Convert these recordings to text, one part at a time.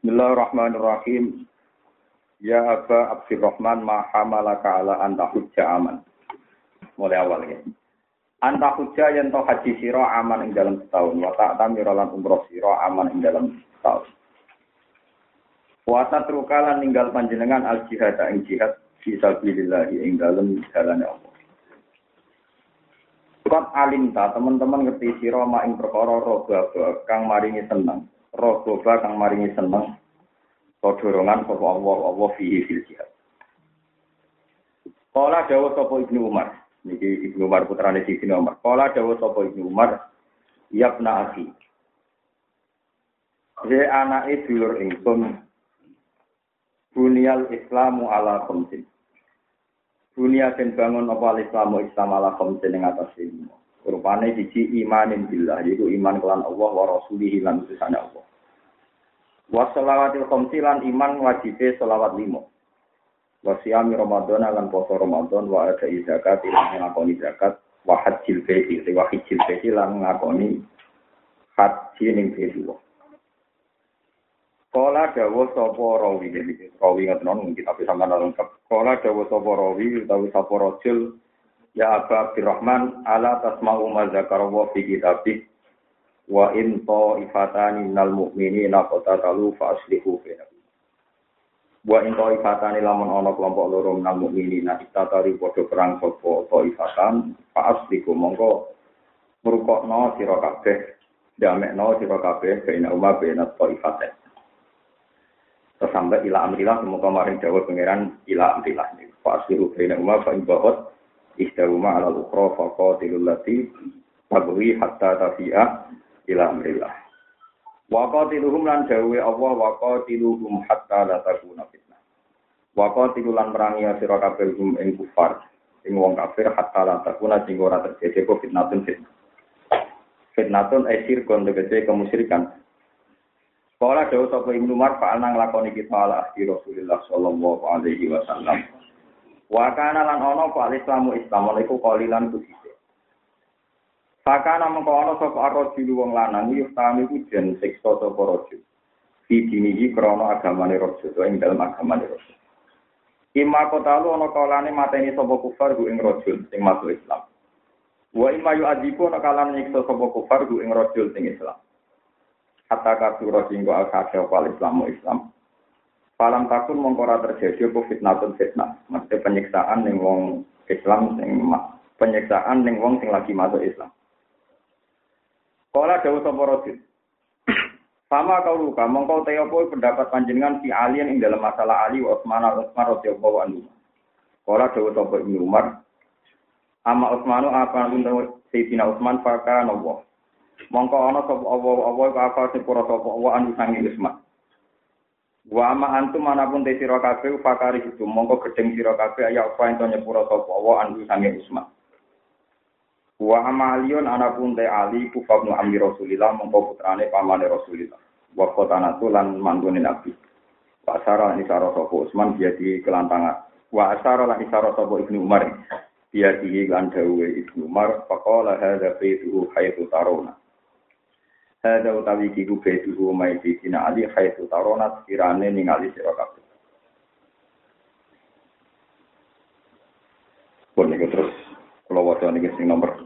Bismillahirrahmanirrahim. Ya Aba Abdurrahman ma hamalaka ala anta hujja aman. Mulai awal ya. Anta hujja yang haji siro aman ing dalam setahun. Wa ta'tamir lan umroh siro aman ing dalam setahun. Wa tatrukalan ninggal panjenengan al jihad ing jihad fi sabilillah ing dalam jalan Allah. Kot alimta teman-teman ngerti siro ma ing perkara roga kang maringi seneng. Roga kang maringi seneng dorongan sapa Allah Allah fihi fil jihad. Kala dawa sapa Ibnu Umar, niki Ibnu Umar putrane Ibnu Umar. Kala dawa sapa Ibnu Umar, yabna akhi. He anake dulur ingsun Bunyal Islamu ala khamsin. Dunia den bangun apa Islamu Islam ala khamsin ing atas ilmu. Rupane siji imanin billah, yaitu iman kelan Allah wa rasulihi lan utusane Allah. Wa shalawatil khamsi lan iman wajibe sholawat limo. Wa siyami Ramadan lan poso Ramadan wa ada zakat lan ngakoni zakat wa hajjil baiti wa hajjil baiti lan ngakoni haji ning baiti wa. Kala dawa sapa rawi rawi ngoten non mungkin tapi sampean lengkap. Kala dawa sapa rawi utawi sapa rajul ya Aba Abdurrahman ala tasma'u ma zakara wa fi kitabik wa in ta'ifatani minal mu'minina qatatalu fa aslihu bainahum wa in ta'ifatani lamun ana kelompok loro minal mu'minina istatari padha perang sapa ta'ifatan fa aslihu mongko merukokno sira kabeh damekno sira kabeh baina umma baina ta'ifaten terus sampai ila amrilah semoga maring dawuh pangeran ila amrilah. Fa aslihu baina umma fa in ihdahuma ala al-ukhra fa qatilul lati tabghi hatta tafi'a ila amrillah. Wa qatiluhum lan dawe Allah wa qatiluhum hatta la takuna fitnah. Wa qatilu lan merangi sira kabeh ing kufar. Ing wong kafir hatta la takuna sing ora terjadi apa fitnatun fitnah. Fitnatun esir kon tegese kemusyrikan. Kala dawu sapa Ibnu Umar fa nang lakoni kita ala Rasulullah sallallahu alaihi wasallam. Wa kana lan ana fa Islamu Islam iku qalilan kusi. Fakana mengko ana sapa arrojul wong lanang yus tami ku jen siksa sapa rajul. Di dinihi krana agamane rajul ing dalem agamane rajul. Ima kotalu ana kalane mateni sapa kufar ku ing rajul sing masuk Islam. Wa ima yu adiku ana kalane nyiksa sapa kufar ku ing rajul sing Islam. Hatta kasura singgo al-kasya wal Islamu Islam. Palam takun mongko ora terjadi apa fitnatun fitnah. Mesti penyiksaan ning wong Islam sing penyiksaan ning wong sing lagi masuk Islam. Kala dawu sapa rajul. Sama kau luka, mongkau teo pendapat panjenengan si alien ing dalam masalah Ali wa Utsman Utsman radhiyallahu anhu. Kala dawu sapa Ibnu Umar. Ama Utsmanu apa pun Sayyidina Utsman faka Allah. Mongko ana sapa Allah Allah apa sepura sapa Allah anu sangi Utsman. Wa ama antum manapun te sira kabeh fakari itu mongko gedeng sira kabeh ya apa ento nyepura sapa Allah anu sangi Utsman. Wa amalion anapun te ali kufabnu amri Rasulillah mongko putrane pamane Rasulillah. Wa qatanatu lan manggone Nabi. Wa asara ni sara sapa Utsman dia di kelantangan. Wa asara lan isara sapa Ibnu Umar. Dia di lan dawe Ibnu Umar faqala hadza baituhu haitsu tarona. Hadza utawi kiku baituhu mai bikina ali haitsu tarona sekirane ningali sira kabeh. Pun terus kalau wadah ini sing nomor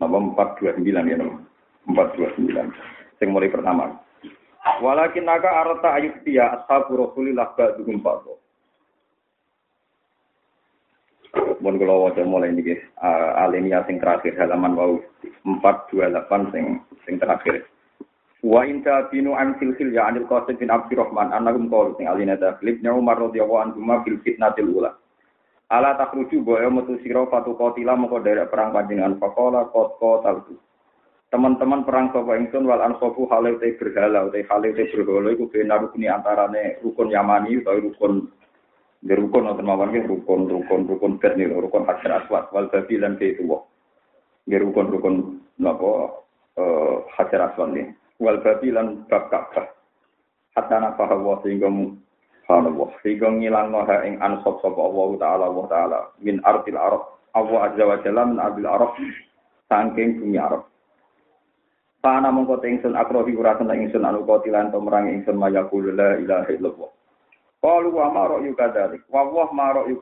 nomor 429 ya nomor 429 sing mulai pertama. Walakin naga arata ayat dia ashabu rasulillah ba'duhum ba'du Mun kula waca mulai niki uh, alinea sing terakhir halaman wau 428 sing sing terakhir. Wa inta binu an silsil ya anil qasim bin Abdurrahman annakum qalu sing alinea taklib Umar radhiyallahu anhu ma fil fitnatil ula. Ala takruju boyo metu sira fatu qatila moko derek perang panjenengan faqala qad qataltu. Teman-teman perang sapa ingsun wal ansofu halil te berhala te halil te berhala iku benar rukuni antarane rukun Yamani utawa rukun di rukun nonton mawon rukun rukun rukun bet rukun hajar aswad wal babi lan ke itu di rukun rukun napa eh hajar aswad nih wal babi lan bab ka'bah hatta nafah wa sehingga Subhanallah. Sehingga ngilang noha ing ansop sapa Allah Ta'ala Allah Ta'ala. Min artil Arab. Allah Azza wa Jalla min artil Arab. Sangking bumi Arab. Fana mongko te ingsun akrohi ora seneng ingsun anu kotilan to merang ingsun mayaqulu la ilaha illallah. Qalu wa ma ra'yu. Wa wa ma ra'yu.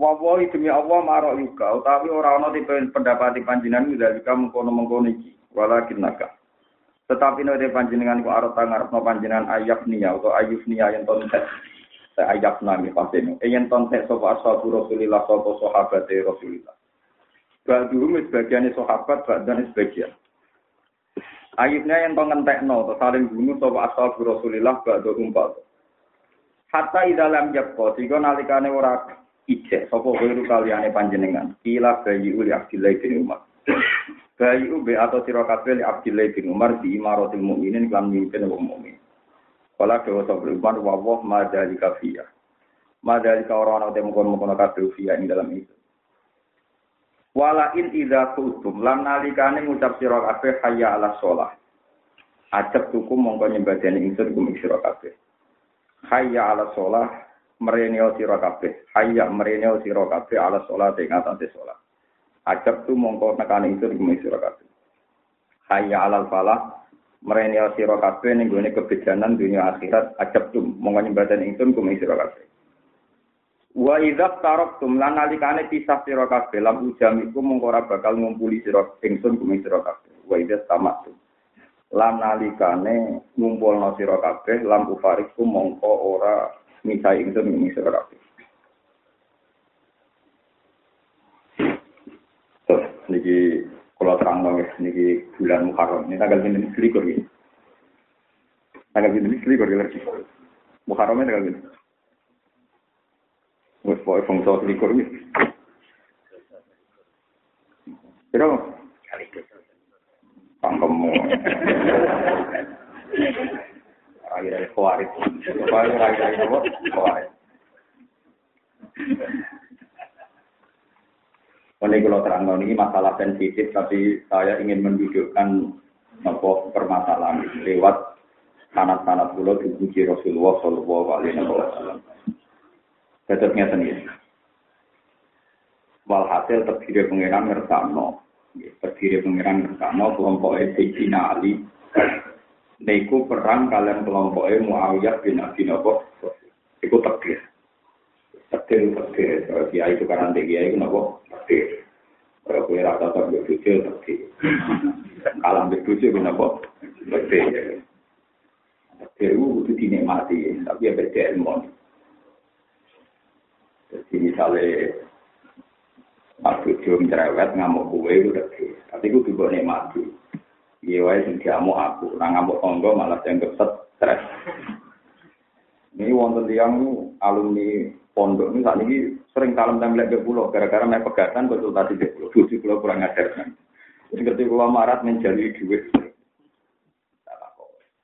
Wa wa demi Allah ma ra'yu ka utawi ora ana tipe pendapat panjenengan dalika mengkono-mengkono iki. Walakin naka. Tetapi nek panjenengan ku arep ngarepno panjenengan ayat niya atau ayuf niya yang tonset. Saya ayat nami pasene. Yen tonset sapa ashabu Rasulillah sapa sahabat Rasulillah. Ba'duhum sebagiannya sahabat, dan sebagian. Ayubnya yang to ngentekno, to saling bunuh sapa asal Rasulillah ba'da umpat. Hatta idalam yakko, jika nalikane ora ije, sapa wiru kaliane panjenengan. Kila bayi uli Abdillah bin Umar. Bayi ube atau sira kabeh li Abdillah bin Umar di imaratil mukminin kan mimpin wong mukmin. Kala dewa sapa Umar fiya. Madalika ora ana temu kono-kono kabeh fiya ing dalam itu. Wala in idza kuntum lan nalikane ngucap sira kabeh hayya ala shalah. Ajab tuku mongko nyembadani ingsun kum sira kabeh. Hayya ala shalah mereneo sira kabeh. Hayya mereneo sira kabeh ala shalah ing atase shalah. Ajab tu mongko nekane ingsun kum sira kabeh. Hayya ala falah mereneo sira kabeh ning gone kebejanan dunia akhirat. Ajab tu mongko nyembadani ingsun kum sira kabeh. Wa idza taraktum lan nalikane pisah sira kabeh lam ujam iku mung ora bakal ngumpuli sira ingsun kumi sira kabeh. Wa idza tamaktum lan nalikane ngumpulno sira kabeh lam ufariku mongko ora misai ingsun kumi sira kabeh. Terus niki kalau terang niki bulan Muharram ini tanggal ini selikur. Tanggal ini selikur lagi. Muharram ini tanggal ini. Wes pokoke bangsa likur wis. Kira Pangkemu. Rai-rai kuarit. Pokoknya? Kuarit. Kalau terang ini masalah sensitif, tapi saya ingin mendudukkan apa permasalahan lewat sanat-sanat pulau dipuji Rasulullah Shallallahu Alaihi Wasallam. Tetapnya sendiri. Walhasil terdiri pengiran ngersano. Terdiri pengiran ngersano kelompok Sayyidina Ali. niku perang kalian kelompok Muawiyah bin Abi Nawab iku tegir. Tegir tegir. Kalau dia itu kan nanti dia itu nopo tegir kalau kue rata tak berbicara tegir. Kalau berbicara bin Nawab tegir. Tegir itu dinikmati. Tapi ya beda ilmu. Jadi misalnya Mas Bujo mencerewet ngamuk kue itu tegir. Tapi itu juga nikmati. Iya wae sing aku, ora ngamuk tonggo malah dianggap stres. Ini wonten tiang alumni pondok ini saat ini sering kalem tembelak ke pulau gara-gara main pegatan konsultasi di pulau. Tujuh pulau kurang ajar kan. Terus ketika pulau marat menjalui duit.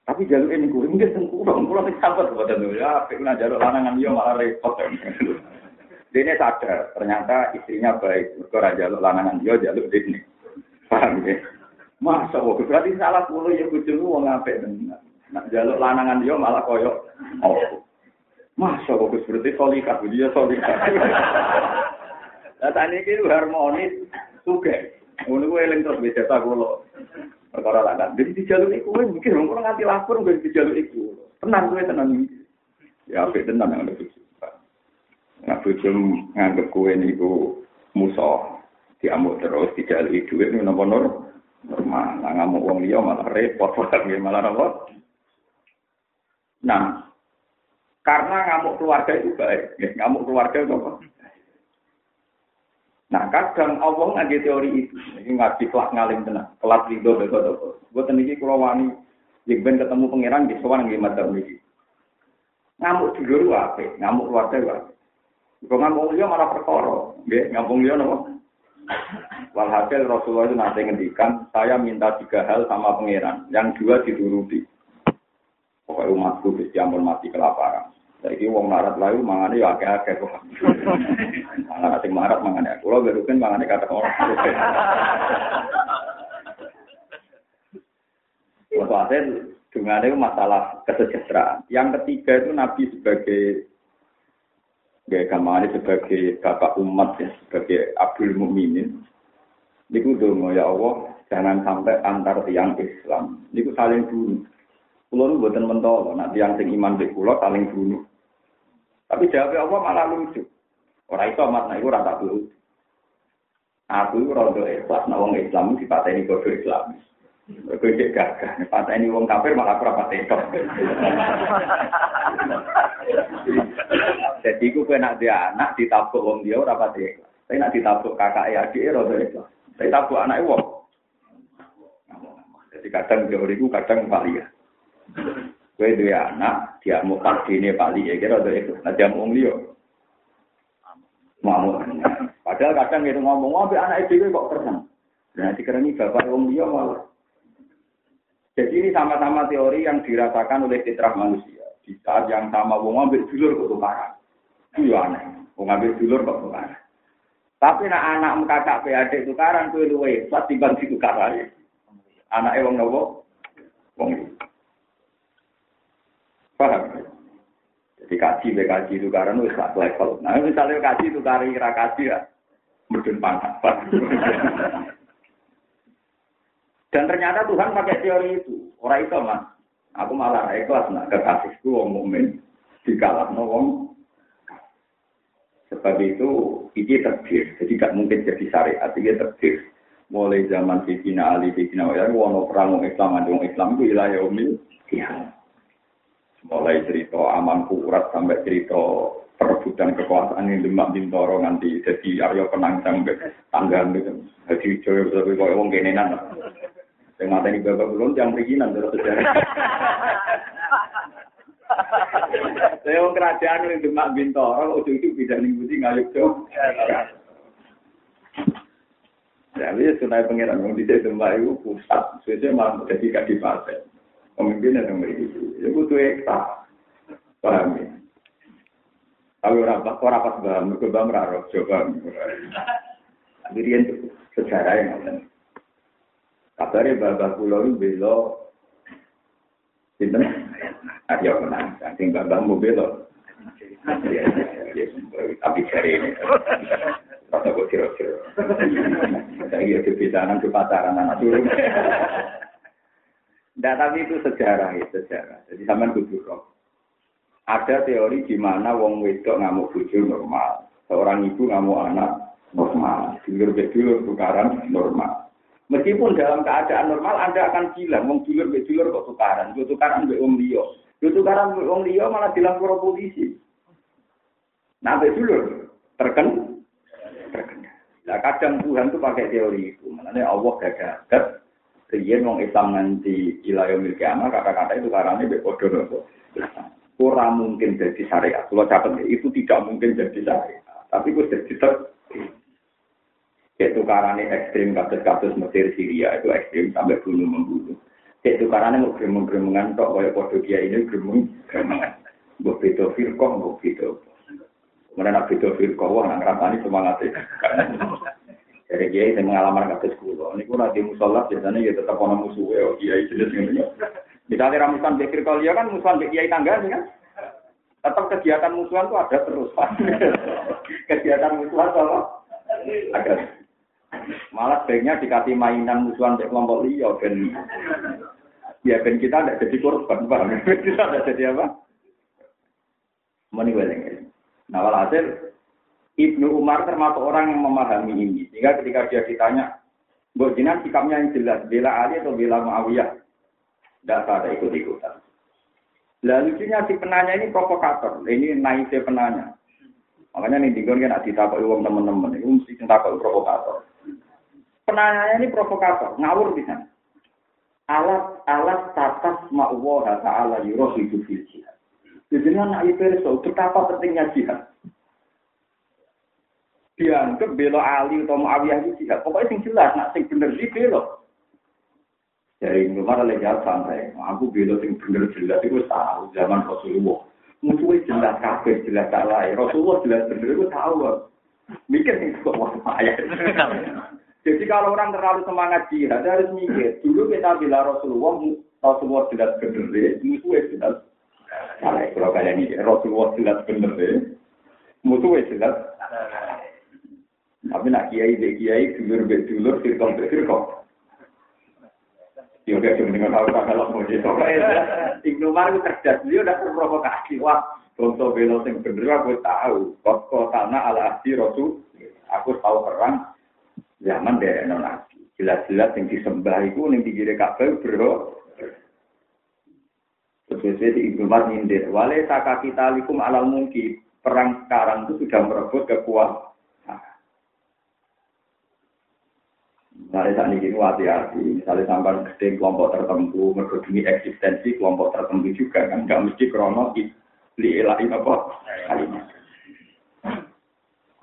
Tapi jalur ini gue mungkin sengkurang, pulau ini sabar buat ya, pengen jalur lanangan dia malah repot. Dia sadar, ternyata istrinya baik. Mereka jaluk lanangan dia, jaluk ini. Paham ya? Masa kok berarti salah puluh ya bojomu wong apik tenan. Nak jaluk lanangan dia malah koyok oh. Masa kok berarti solika, dia solika. Lah tani iki harmonis suge. Ngono kuwi eling terus beda ta kula. Perkara tak kan. Jadi dijaluk iku mungkin wong nganti lapor nggo dijaluk iku. Tenang kowe tenan. Ya apik tenan yang lebih. Nah, bujum nganggep kue niku musuh diamuk terus dijalui duit nopo nur normal. Nah, ngamuk wong liya malah repot, malah nopo. Nah, karena ngamuk keluarga itu baik, ya, ngamuk keluarga itu apa? Nah, kadang Allah ngaji teori itu, ini ngaji kelas ngalim tenang, kelas ridho besok besok. Buat ini kalau wani, yang ketemu pangeran di sowan nggih matur niki. Ngamuk dulu apa? Ngamuk keluarga apa? Kok ngambung dia malah perkara. Nggih, ngambung dia nopo? Walhasil Rasulullah itu nanti ngendikan, saya minta tiga hal sama pangeran, yang dua dituruti. Pokoknya umatku bisa ampun mati kelaparan. Jadi wong marat lalu mangane ya akeh-akeh kok. Sing marat mangane aku. Kulo berukin mangane kata orang. Walhasil dengan itu masalah kesejahteraan. Yang ketiga itu Nabi sebagai Gaya kamane sebagai bapak umat ya, sebagai Abdul Mukminin. Niku dongo ya Allah, Jangan sampai antar tiang Islam. Ini saling bunuh. Kulo nu buatan mentol, nak tiang sing iman di kulo saling bunuh. Tapi jawab Allah malah lucu. Orang itu amat itu rata dulu. Aku itu rodo ikhlas, nah wong Islam dipateni Islam. Mereka cek gagah, pateni wong kafir malah rapat Jadi aku kena dia anak ditabuk wong dia rapat ikhlas. Saya nak ditabuk kakak ya adik rodo ikhlas. Saya tabuk anak wong. Jadi kadang teori ku kadang ya. Kue dua anak, dia mau ini pali ya kira rodo ikhlas. Nah dia mau liyo. Mau. Padahal kadang itu ngomong, ngomong anak itu kok terang. Nah, ini bapak wong dia malah. Jadi ini sama-sama teori yang dirasakan oleh fitrah manusia. Di saat yang sama wong ngambil dulur kok tukaran. Itu ya aneh. Wong ngambil dulur kok tukaran. Tapi nak anak kakak PAD tukaran kuwi luwe pas timbang tukaran. Anake wong nopo? Wong Paham? Jadi kaji be kaji tukaran wis sak level. Nah misalnya kaji tukari kira kaji ya mudun pangkat. Dan ternyata Tuhan pakai teori itu. Orang itu mas, aku malah ikhlas nak kekasihku wong mukmin dikalah wong. Sebab itu ini terdir, jadi gak mungkin jadi syariat, ini terdir. Mulai zaman Sayyidina Ali, Sayyidina Wa'ala, wono perang Islam, ada Islam itu wilayah umil, ya. Mulai cerita aman kurat sampai cerita perebutan kekuasaan yang demak bintoro nanti jadi Aryo Penang sampai tanggal gitu. Jadi Jawa bisa kaya wong kenenan. Yang mata ini bapak belum yang perizinan terus sejarah. Saya mau kerajaan yang demak bintoro, ujung itu bisa nih budi ngayuk tuh. Jadi ya sunai pengiran yang tidak demak itu pusat, sesuai malah jadi kadipaten. Pemimpin yang memiliki itu, butuh ekta. Paham ya? Tapi orang orang pas paham, mereka bang raro, coba. Jadi itu sejarah yang ada. Kabarnya bapak pulau itu belo. Sinten? Ayo menang. Saking bapak mau belo. Tapi cari ini. Kata gue kira-kira. Saya kira kebiasaan ke pacaran anak turun. Nah, tapi itu sejarah ya, sejarah. Jadi sama kudu. Ada teori di mana wong wedok ngamuk bojo normal. Seorang ibu ngamuk anak normal. Dulur bedulur tukaran normal. Meskipun dalam keadaan normal Anda akan bilang, wong dulur mbek dulur kok tukaran, kok tukaran mbek wong liya. Tukaran mbek wong liya malah dilapor polisi. Mbek dulur terken terkena. Nah, kadang Tuhan tuh pakai teori itu. Makanya Allah gagal. Riyen wong Islam nanti ilayo milik anak kata-kata itu karena padha nopo. Ora mungkin jadi syariat. Kalau catat itu tidak mungkin jadi syariat. Tapi itu jadi ter itu karena ekstrim kasus-kasus Mesir Syria itu ekstrim sampai bunuh membunuh. Itu karena mau gremeng-gremengan tok kaya podo kia ini gremeng gremengan. Mbok beda firqah, mbok beda. Kemudian nak beda firqah, wah nak ngerasani semangat Jadi dia yang mengalami kasus kulo. Ini pun di musola biasanya ya tetap orang musuh ya, kiai jenis ini. Misalnya ramusan bekir ya kan musuhan kiai tangga kan. Tetap kegiatan musuhan itu ada terus. kegiatan musuhan kalau ada. Malah sebaiknya dikasih mainan musuhan untuk kelompok liya ben ya ben kita tidak jadi korban, paham? kita tidak jadi apa? Meni weleng. Nah, walhasil Ibnu Umar termasuk orang yang memahami ini. Sehingga ketika dia ditanya, Mbok Jinan sikapnya yang jelas, bela Ali atau bela Muawiyah? Tidak ada ikut-ikutan. Lalu lucunya si penanya ini provokator. Ini naiknya penanya. Makanya nih tinggal kan ditakut uang teman-teman. Itu mesti ditakut provokator. Penanyanya ini provokator, ngawur bisa. Alat alat tatas ma'wah ta'ala yuroh fil jihad. Jadi anak itu betapa pentingnya jihad. Dianggap belo Ali atau Muawiyah itu jihad. Pokoknya sing jelas, nak sing bener sih belo. Jadi kemarin lagi santai, aku belo sing bener jelas itu tahu zaman Rasulullah. Musuhnya jelas kafir, jelas salah. Rasulullah jelas bener itu tahu. Mikir nih kok wah ayat. Jadi kalau orang terlalu semangat jihad harus mikir. Dulu kita bilang Rasulullah, Rasulullah jelas benar deh, musuhnya jelas. Nah, kalau kalian ini Rasulullah jelas benar deh, musuhnya jelas. Tapi nak kiai dek kiai dulur be dulur firqah be firqah. Ya kayak dengan tahu tak kalau mau jadi Ibnu Umar itu cerdas, dia udah terprovokasi. Wah, contoh belo yang bener aku tahu. Kok kotana ala asli rasul, aku tahu perang zaman dari nabi. Jelas-jelas yang disembah itu yang digire kabel bro. Terus di Ibnu Umar nyindir, wale taka kita likum alal mungkin perang sekarang itu sudah merebut kekuatan Misalnya saat ini hati-hati, misalnya sampai gede kelompok tertentu, mergodini eksistensi kelompok tertentu juga kan, nggak mesti krono li ilahin apa kalimat.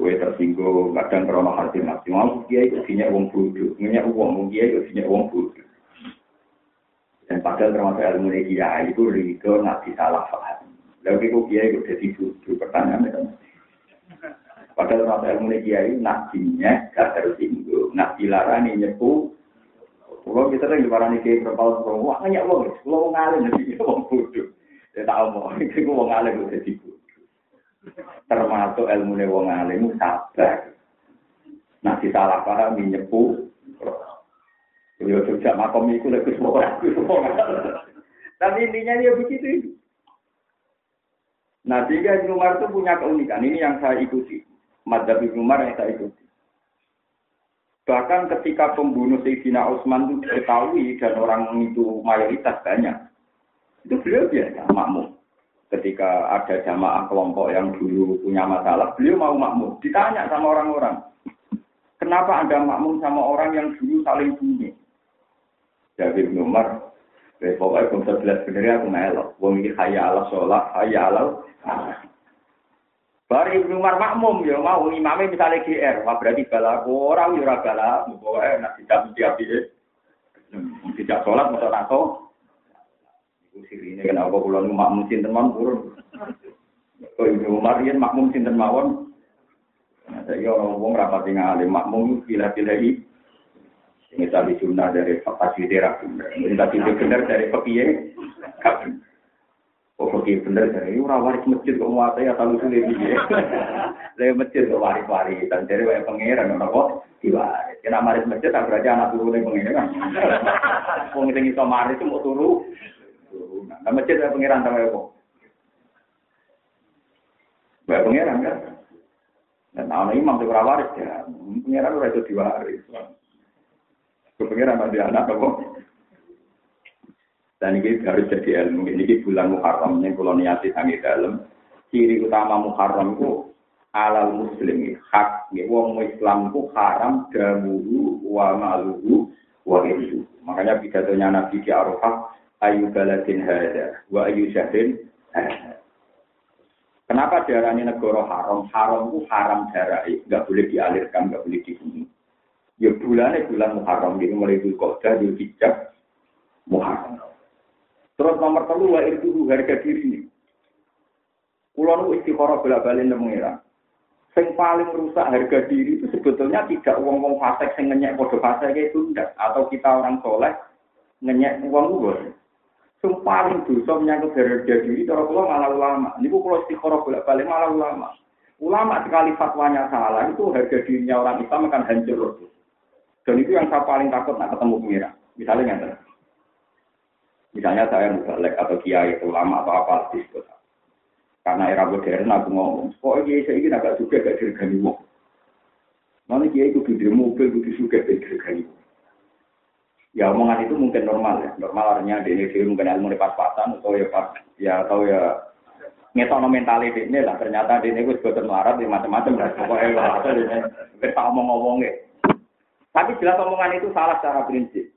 Kue tersinggung, kadang krono hati mati, mau dia itu punya uang bodoh, punya uang, dia itu punya uang bodoh. Dan padahal termasuk ilmu dia itu rido nanti salah paham. Lalu itu dia itu jadi bodoh, pertanyaan itu. Padahal rasa ilmu kiai nabinya gak tersinggung, nak dilarani nyepu. Kalau kita yang dilarani kiai berpal wah nanya wong, kalau wong ngalim jadi wong bodoh. Ya tak omong, itu wong ngalim udah jadi. Termasuk ilmu wong ngalim sabar. Nah salah paham nyepu. Yo sejak makom itu semua aku Tapi intinya dia begitu. Nah, tiga Umar itu punya keunikan. Ini yang saya ikuti. Madzhab Ibnu yang saya ikuti. Bahkan ketika pembunuh Sayyidina Utsman itu diketahui dan orang itu mayoritas banyak, itu beliau biasa makmum. Ketika ada jamaah kelompok yang dulu punya masalah, beliau mau makmum. Ditanya sama orang-orang, kenapa Anda makmum sama orang yang dulu saling bunuh? Jadi Ibnu Umar, eh, pokoknya kalau sebelas sebenarnya aku melok. Wong ini kaya Allah sholat, kaya Allah. Bari Ibnu Umar makmum ya mau imamnya misalnya GR, wah berarti balaku orang ya ora bala, pokoke nek tidak mesti api. Tidak sholat masa nato. Sirine kenapa kula nu makmum sinten mawon purun. Kok Ibnu Umar yen makmum sinten mawon. Nah, saya orang wong rapati ngalim makmum pilih-pilih. Ini tadi sunnah dari fakasi terapi. Ini tadi benar dari pekiye. Oh, oke bener dari ora waris masjid kok muate ya talu sulit iki. Lah masjid kok waris-waris dan dari wae pangeran ora kok diwaris. Kena maris masjid tak berarti anak turune pangeran. Wong sing iso maris mau turu. Nah, masjid wae pangeran ta wae kok. Wae pangeran kan. Dan ana imam ora waris ya, pangeran ora iso diwaris. Pangeran ada anak kok. Dan ini harus jadi ilmu. Ini bulan Muharram yang kalau niati sangi dalam. Ciri utama Muharram itu alal muslim hak. Wong Islam itu haram damuhu wa maluhu wa itu. Makanya pidatonya Nabi di Arafah ayu baladin hada wa ayu syahrin. Kenapa darahnya negara haram? Haram itu haram darah, nggak boleh dialirkan, nggak boleh dibunuh. Ya bulannya bulan Muharram, jadi mulai Dhul Qodah, Dhul Hijjah, Muharram. Terus nomor telu wa itu harga diri. Kulo nu istiqoroh bolak balik nemu pengira. Sing paling merusak harga diri itu sebetulnya tidak uang-uang fasek sing ngenyek bodoh fasek itu ndak atau kita orang soleh ngenyek uang gue. Sing paling dosa menyangkut harga diri cara kulo malah ulama. Niku kulo istiqoroh bolak balik malah ulama. Ulama sekali fatwanya salah itu harga dirinya orang Islam akan hancur. Dan itu yang saya paling takut nak ketemu pengira. Misalnya yang Misalnya saya mubalek atau kiai ulama atau apa di kota. Karena era modern aku ngomong, kok kiai saya ini agak juga gak dirgani wong. Nanti kiai itu di mobil, itu juga gak dirgani Ya omongan itu mungkin normal ya. Normal artinya di ini mungkin ilmu pas-pasan atau ya pas ya atau ya ngetono mentality ini lah ternyata di ini gue sebetulnya melarat ya macam-macam lah pokoknya lah atau ini kita omong-omongnya tapi jelas omongan itu salah secara prinsip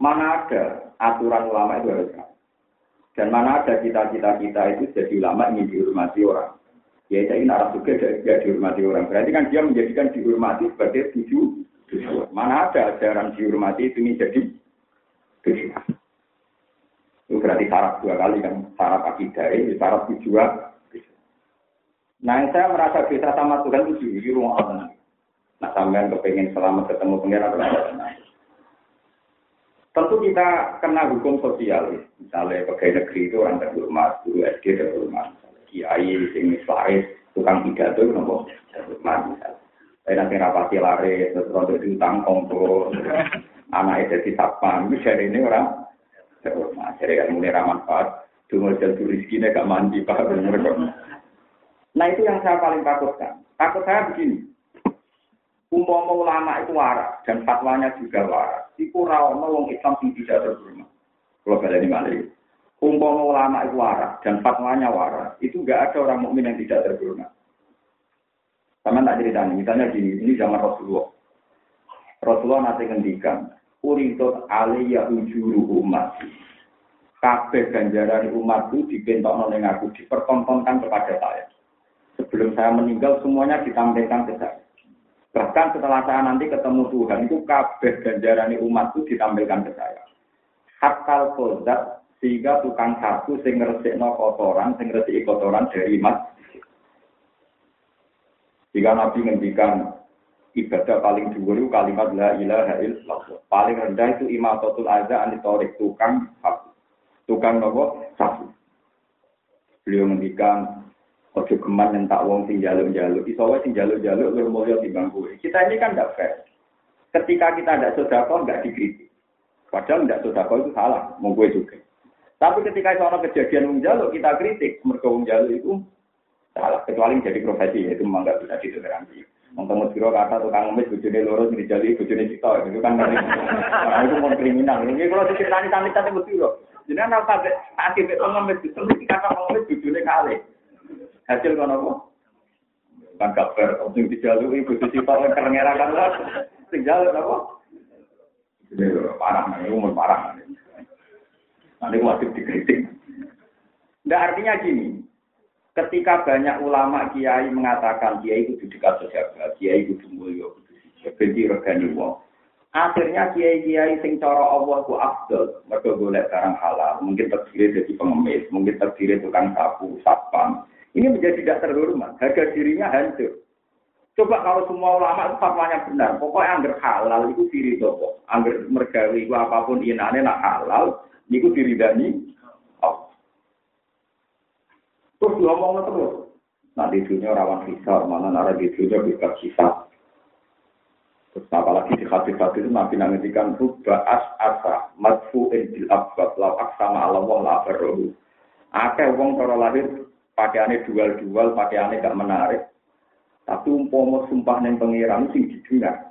Mana ada aturan ulama itu harus Dan mana ada cita-cita kita itu jadi ulama ingin dihormati orang. Ya arah juga tidak dihormati orang. Berarti kan dia menjadikan dihormati sebagai tujuh. Mana ada ajaran dihormati itu menjadi tujuan. Itu berarti syarat dua kali kan. Syarat akidah ini, syarat tujuan. Nah, yang saya merasa bisa sama Tuhan itu di rumah Allah. Nah, sampean kepengen selamat ketemu pengiran atau Tentu kita kena hukum sosial, misalnya pegawai negeri itu orang terhormat, guru SD terhormat, kiai, sing faris, tukang pidato itu nopo terhormat misalnya. Tapi nanti rapati lari, terus rontok diutang kongko, Anaknya jadi satpam, itu dari ini orang terhormat. Jadi ilmu ini manfaat. Dungo jatuh rizkinya gak mandi, Pak. Nah itu yang saya paling takutkan. Takut saya begini. Umpama ulama itu waras dan fatwanya juga waras. Iku rawono wong Islam sing tidak terhormat. Kalau kalian ini malah Umpama ulama itu waras dan fatwanya waras, itu enggak ada orang mukmin yang tidak terhormat. Sama tak cerita misalnya gini, ini zaman Rasulullah. Rasulullah nanti ngendikan, Uridot aliyah ujuru umat. Kabeh ganjaran umatku dipentokno ning aku, dipertontonkan kepada saya. Sebelum saya meninggal semuanya ditampilkan ke saya. Bahkan setelah saya nanti ketemu Tuhan, itu kabeh ganjaran umatku ditampilkan ke saya. Hatta kozat, sehingga tukang sapu sing ngresikno kotoran, sing ngresiki kotoran dari mas. Jika Nabi ngendikan ibadah paling dhuwur kalimat la ilaha illallah. Paling rendah itu imatatul adza anitorik tukang sapu. Tukang nopo sapu. Beliau ngendikan ojo geman tak wong sing jaluk-jaluk. Iso sing jaluk-jaluk luwih mulya timbang kowe. Kita ini kan tidak fair. Ketika kita tidak sedekah nggak dikritik. Padahal tidak sedekah itu salah, mau gue juga. Tapi ketika itu kejadian wong jaluk kita kritik, mereka wong jaluk itu salah. Kecuali jadi profesi itu memang nggak bisa ditoleransi. Mengtemu siro kata tukang ngemis bujune loro sing dijali bujune cita itu kan nah, itu mau kriminal. Ini kalau diceritani sampe tadi siro. Jadi anak kabeh sakit itu ngemis itu kata ngemis bujune kali. Hasil kono apa? Kan kabar dijalui bojo cita kan kerengera kan lah. Sing jaluk apa? Ini parah, ini umur parah. Nanti wajib dikritik. Nah artinya gini, Ketika banyak ulama kiai mengatakan kiai itu dekat sejagat, kiai itu mulya, benci regani wong. Akhirnya kiai-kiai sing cara Allah ku afdal, mereka boleh barang halal, mungkin terdiri dari pengemis, mungkin terdiri tukang sapu, satpam. Ini menjadi tidak terhormat, harga dirinya hancur. Coba kalau semua ulama itu fatwanya benar, pokoknya anggar halal itu diri toko, anggar mergawi itu apa pun inane nak halal, itu diridani Terus ngomong terus. Nah di dunia rawan hisab, mana nara di dunia bebas hisab. Terus apalagi di hati-hati itu Nabi nangetikan rubba as asa madfu'in bil abwab lau aksama ala wong la berrohu. Akeh wong cara lahir pakaiannya dual-dual, pakaiannya gak menarik. Tapi umpomo sumpah neng pengiran sing didengar.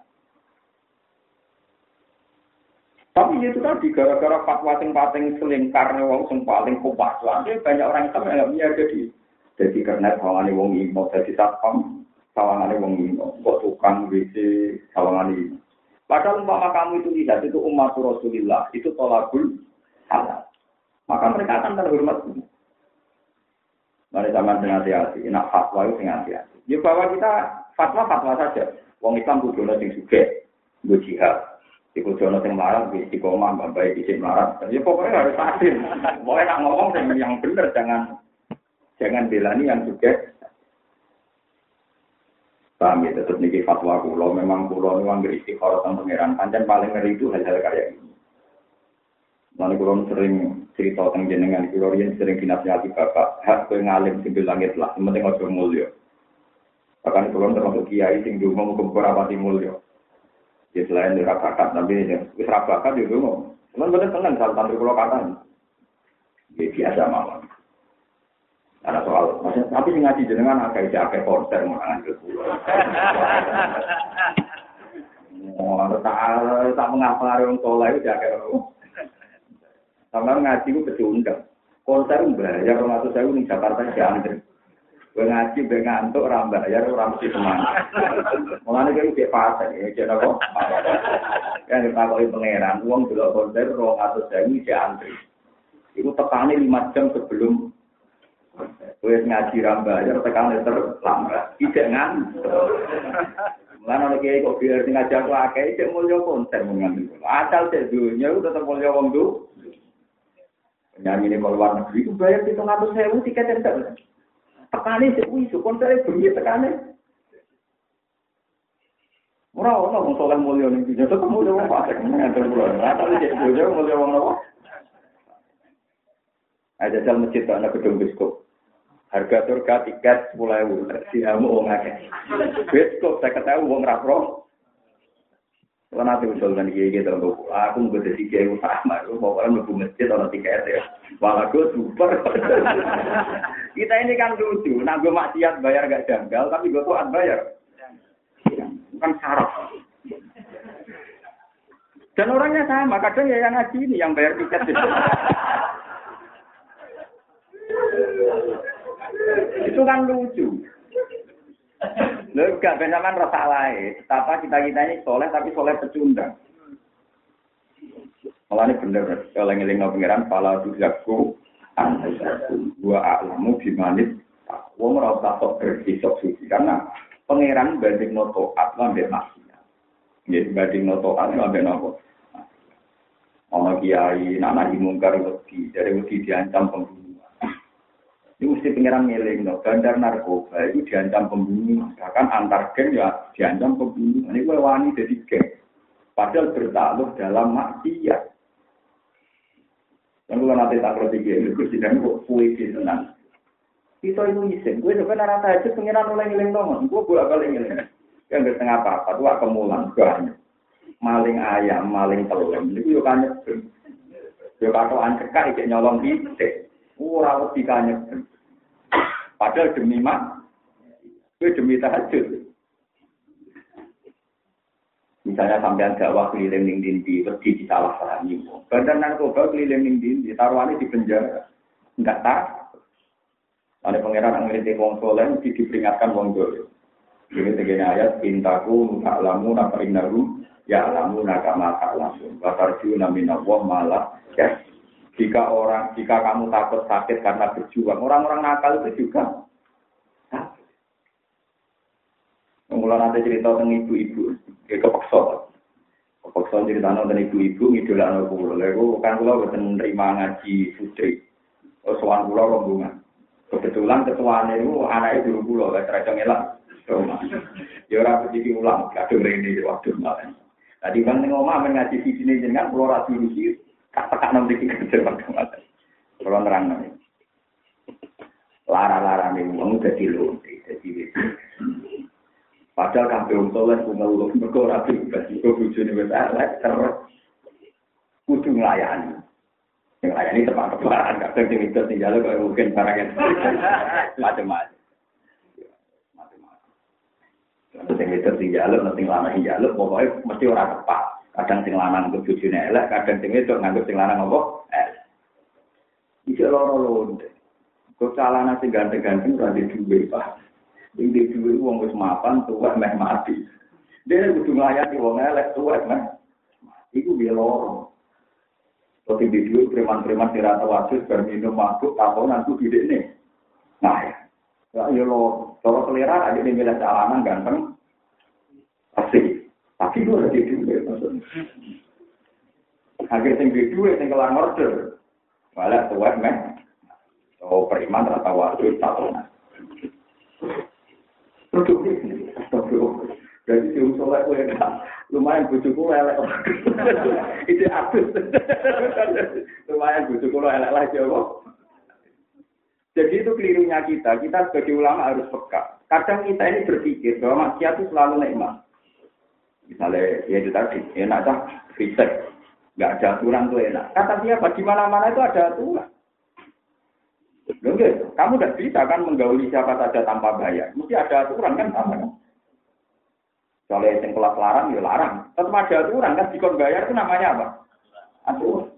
Tapi itu tadi gara-gara fatwa sing paling selingkar wong sing paling kuat banyak orang Islam yang nggak jadi jadi karena sawangane wong imo jadi satpam sawangane wong imo kok tukang WC sawangane Padahal umpama kamu itu tidak itu umat Rasulullah itu tolakul halal. Maka mereka akan terhormat. Mari zaman dengan hati-hati. Nak fatwa itu dengan hati-hati. Ya bahwa kita fatwa-fatwa saja. Wong Islam kudu sing suge, gue jihad. Iku jono sing marah di istiqomah, baik di marah. Ya pokoknya harus adil. Pokoknya nak ngomong yang benar, jangan jangan belani yang juga. Paham ya, tetap niki fatwa kulo. Memang kulo ini wanggir istiqoroh tentang pangeran. Panjang paling ngeri itu hal-hal kayak ini. Lalu kulo sering cerita tentang jenengan. Kulo yang sering dinasihati bapak. Hak kue ngalim simbil langit lah. Yang ojo mulia. Bahkan kulo termasuk kiai sing mau ke mulia. Ya selain di bakat, tapi ya wis bakat ya dulu. Cuman bener seneng saat santri pulau kata. Ya biasa mawon. Ada soal, maksudnya, tapi ngaji jenengan agak ija agak konser menangan ke pulau. Oh, tak tak mengapa orang tua itu jaga Sama ngaji itu kecundang. Konser bayar orang atau saya di Jakarta jangan Gue ngaji, gue ngantuk, orang bayar, orang mesti. Mulanya kayak kayak pasar, ya, jadi apa? Yang dipakai pangeran, uang dulu konser, roh atau sewu, dia antri. Itu tekannya lima jam sebelum gue ngaji orang bayar, tekannya terlambat. Tidak ngantuk. Ada kayak kok biar ngaji aku akai, cek mulia konser mengambil. Asal cek dunia, itu tetap mulia wong tuh. Penyanyi ini keluar negeri, itu bayar sewu, tiket yang tekane sik kuwi sukon saya bengi tekane. Ora ono wong saleh mulya ning dunya tetep mulya wong fasik ngatur kula. Tau cek bojo mulya wong apa. Ada jal masjid ana gedung biskop. Harga surga tiket sepuluh ewu, diamu wong akeh. Biskop saya ketahui wong rapro. Kalau nanti usul dan kiai gitu, aku mau jadi kiai utama, aku mau orang mau masjid atau tiket ya, malah gue super. Kita ini kan lucu, nah gue maksiat bayar gak janggal, tapi gue tuh bayar. Kan syarat. Dan orangnya sama, kadang ya yang ngaji ini yang bayar tiket. Itu kan lucu. Lho gak ben sampean lae. Betapa kita-kita ini soleh tapi soleh pecundang. Malah ini bener, kalau ngeling pengiran, pala tujaku, anasaku, gua alamu dimanit, wong ora usah sok suci karena pangeran banding noto mbek maksiat. Nggih banding noto atlan mbek nopo. Ana kiai nak nahi mungkar wedi, dari wedi diancam pembunuh. Ini mesti pengiran ngeling, no. bandar narkoba itu diancam pembunuh, bahkan antar geng ya diancam pembunuh. Ini gue wani jadi geng, padahal bertaluh dalam maksiat. Yang gue nanti tak perlu gue sedang gue puisi tenang. Itu itu isin, gue sebenarnya rata aja pengiran mulai ngeling dong, gue bolak balik ngeling. Yang gak tengah apa-apa, tuh kemulan, banyak. Maling ayam, maling telur, ini gue kan nyebel. Gue katoan cekak, ikut nyolong titik. Ora wedi kanyek. Padahal demi mak, gue demi tahajud. Misalnya sampean dakwah keliling ning dindi, wedi disalah pahami. Badan narkoba keliling ning dindi, taruhannya di penjara. Enggak tak. Ada pangeran yang ngerti wong soleh, di diperingatkan wong dole. Ini ayat, pintaku, ta'lamu, napa innahu, ya alamu, nakama ta'lamu. Batarju namina wong malah, ya. Jika orang, jika kamu takut sakit karena berjuang, orang-orang nakal itu juga. Mulai nanti cerita tentang ibu-ibu, dia kepeksa. Kepeksa cerita tentang ibu-ibu, ngidola anak pulau. Lalu kan pulau betul menerima ngaji sudri. Soal pulau rombongan. Kebetulan ketuanya itu anaknya dulu pulau, gak terasa ngelak. Ya orang sedikit ulang, kadang ini waktu malam. Tadi kan ngomong ngaji di sini dengan pulau ratu Rusia. Kata-kata nanti kita jawab ke mana. Kalau terang. Lara-lara nih, uang jadi lonte, jadi Padahal kabeh wong saleh ku ngeluh mergo ora bebas iku elek terus kudu nglayani. Yang layani tepat-tepat, kadang sing itu kok mungkin barang yang macam-macam. Macam-macam. Sing itu tinggal, nanti lanang jaluk, mesti orang tepat. Kadang sing lanang untuk bojone elek, kadang sing itu nganggep sing lanang apa? Elek. Iki loro-loro. Kok calana sing ganteng-ganteng ora di duwe, Pak. Sing di duwe wong wis mapan tuwek meh mati. Dia kudu nglayani wong elek tuwek meh. Iku dia loro. Kok di duwe preman-preman sing rata wasis bar minum mabuk tahunan ku bidene. Nah ya. Ya lo, kalau selera ada yang bilang jalanan ganteng. Tapi gue di duit maksudnya. Akhir sing di duit sing kelar order. Malah tuwek men. Oh periman rata waktu astagfirullah. Jadi si usulnya gue lumayan bujuku elek. Itu abis. lumayan bujuku elek lagi apa? Jadi itu kelirunya kita. Kita sebagai ulama harus peka. Kadang kita ini berpikir bahwa maksiat itu selalu nikmat. Misalnya, ya itu tadi, enak kan, riset. Nggak ada aturan tuh enak. Kata siapa? Di mana-mana itu ada aturan. Enggak, kamu tidak bisa kan menggauli siapa saja tanpa bayar. Mesti ada aturan kan sama kan? Soalnya yang kelas larang, ya larang. Tetap ada aturan kan, dikon bayar itu namanya apa? Aturan.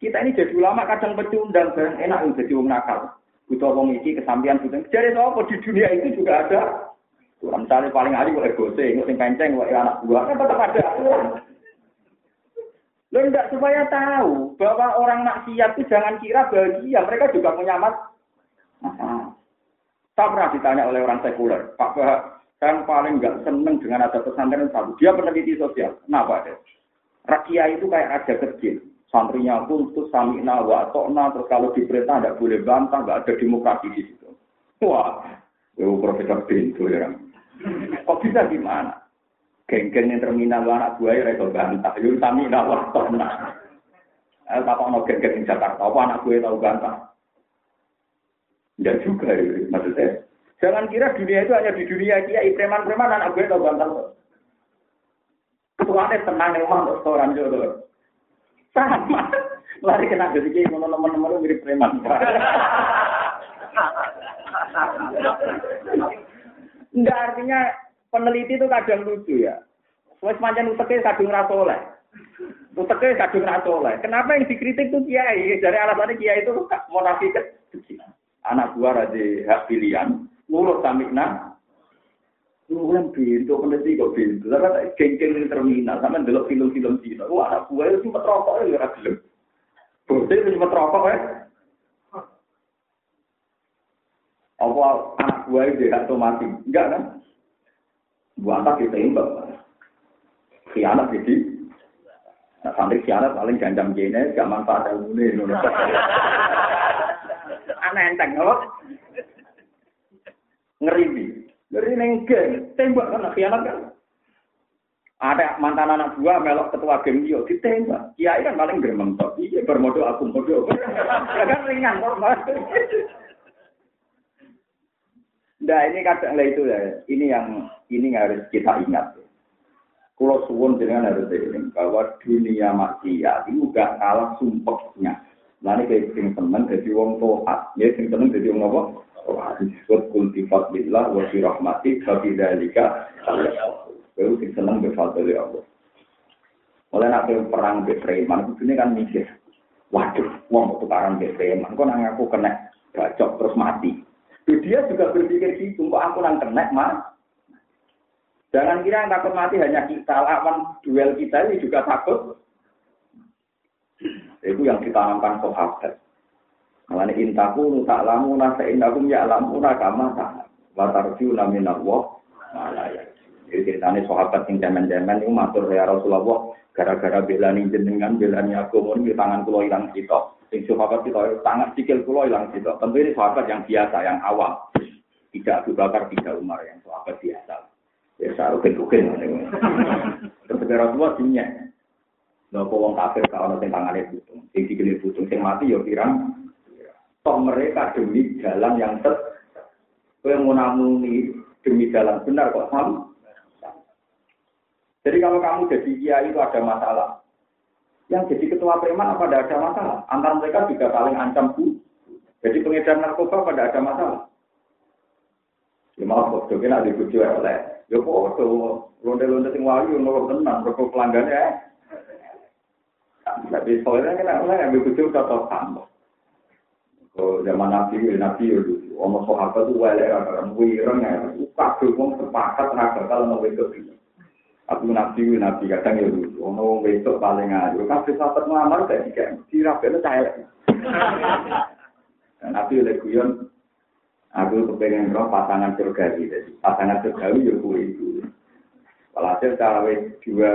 Kita ini jadi ulama kadang pecundang, enak jadi wong nakal. Butuh wong iki kesampian butuh. Jadi apa di dunia itu juga ada Misalnya paling ahli kok ego sing sing kenceng kok anak buah kan tetap ada aturan. Lo enggak supaya tahu bahwa orang maksiat itu jangan kira bahagia, mereka juga punya mas. Saya pernah ditanya oleh orang sekuler, Pak Bah, kan paling enggak seneng dengan ada pesantren satu. Dia peneliti sosial. Kenapa deh? Rakyat itu kayak ada kecil. Santrinya pun tuh samina wa tokna, terus kalau diperintah tidak boleh bantah, enggak ada demokrasi di situ. Wah, itu profesor pintu ya. Kok bisa gimana? Geng-geng yang terminal anak buaya itu bantah. Yuk kami nak waktu nak. Eh, tak mau geng-geng di Jakarta. Apa anak buaya tahu bantah? Ya juga ya, maksudnya. Jangan kira dunia itu hanya di dunia kiai preman-preman anak buaya tahu bantah. Tuane tenang ning omah restoran yo. Sama. Lari kena jadi ngono teman-teman mirip preman. Enggak artinya peneliti itu kadang lucu ya. Wes pancen uteke kadung ra soleh. Uteke kadung ra soleh. Kenapa yang dikritik itu kiai? Dari alasannya kiai itu monafik Anak buah ada hak pilihan, nurut samikna, Nulan pintu, peneliti kok pintu. Lalu tak geng-geng terminal, sama delok film-film Cina. Wah, anak buah itu sempat rokok ya, ora gelem. Itu sempat rokok ya. Apa anak buah itu atau mati? Enggak kan? Buah tak ditembak. Khianat jadi. Nah, sampai khianat paling gandam gene, gak manfaat ilmu ini. Aneh enteng, Ngeri nih. Dari neng geng, tembak kan khianat kan. Ada mantan anak buah melok ketua geng dia ditembak. Kiai kan paling gremeng tok. Iya bermodal aku. Ya kan ringan normal. Nah ini kadang lah itu ya. Ini yang ini harus kita ingat. Kalau suwun dengan harus ini bahwa dunia maksiat itu gak kalah sumpahnya. Lalu kayak sing seneng jadi wong tohat, ya sing seneng jadi wong apa? disebut kultifat billah wa fi rahmati fa fi dzalika Baru sing seneng be fadli Allah. Oleh nak perang be preman ini kan mikir. Waduh, wong tukaran be preman kok nang aku kena bacok terus mati. Dia juga berpikir gitu, kok aku nang kena mas. Jangan kira yang takut mati hanya kita, lawan duel kita ini juga takut. Itu yang ditanamkan sahabat. Malah intaku tak lamu nasa indakum ya lamu kama tak. Watarju namin Allah malaya. Jadi ceritanya sahabat yang zaman-zaman itu matur ya Rasulullah gara-gara belani jenengan belani aku mau di tangan kulo hilang kita. Sing sahabat kita tangan sikil kulo hilang kita. Tentu ini sahabat yang biasa yang awam. Tidak Abu Bakar, tidak Umar yang sahabat biasa. Ya saya ukin-ukin. Ketika Rasulullah dunia. Nopo wong kafir kalau nanti tangannya butung. Sing dikelilir butung, sing mati ya pirang toh mereka demi jalan yang ter Kue menamuni demi jalan benar kok sama. Jadi kalau kamu jadi kiai itu ada masalah. Yang jadi ketua preman apa ada masalah? Antara mereka juga saling ancam bu. Jadi pengedar narkoba pada ada masalah. Ya maaf kok, jadi ada bujo oleh. Ya kok, londe-londe sing wayu, nolok tenang, rokok pelanggannya. Tapi soalnya kan oleh ambil bujo tetap sama. Oh, zaman Nabi, Nabi itu, ono sahabat itu orang wireng ya, kabeh wong sepakat bakal ono wedok iki. Aku Nabi, Nabi kadang ya lucu, ono wedok paling ayu, kabeh sahabat ngelamar gak dikek, dirabene cair. Nabi oleh guyon, aku kepengen roh pasangan surga gitu, pasangan surga ya kuwi itu. Walhasil cara dua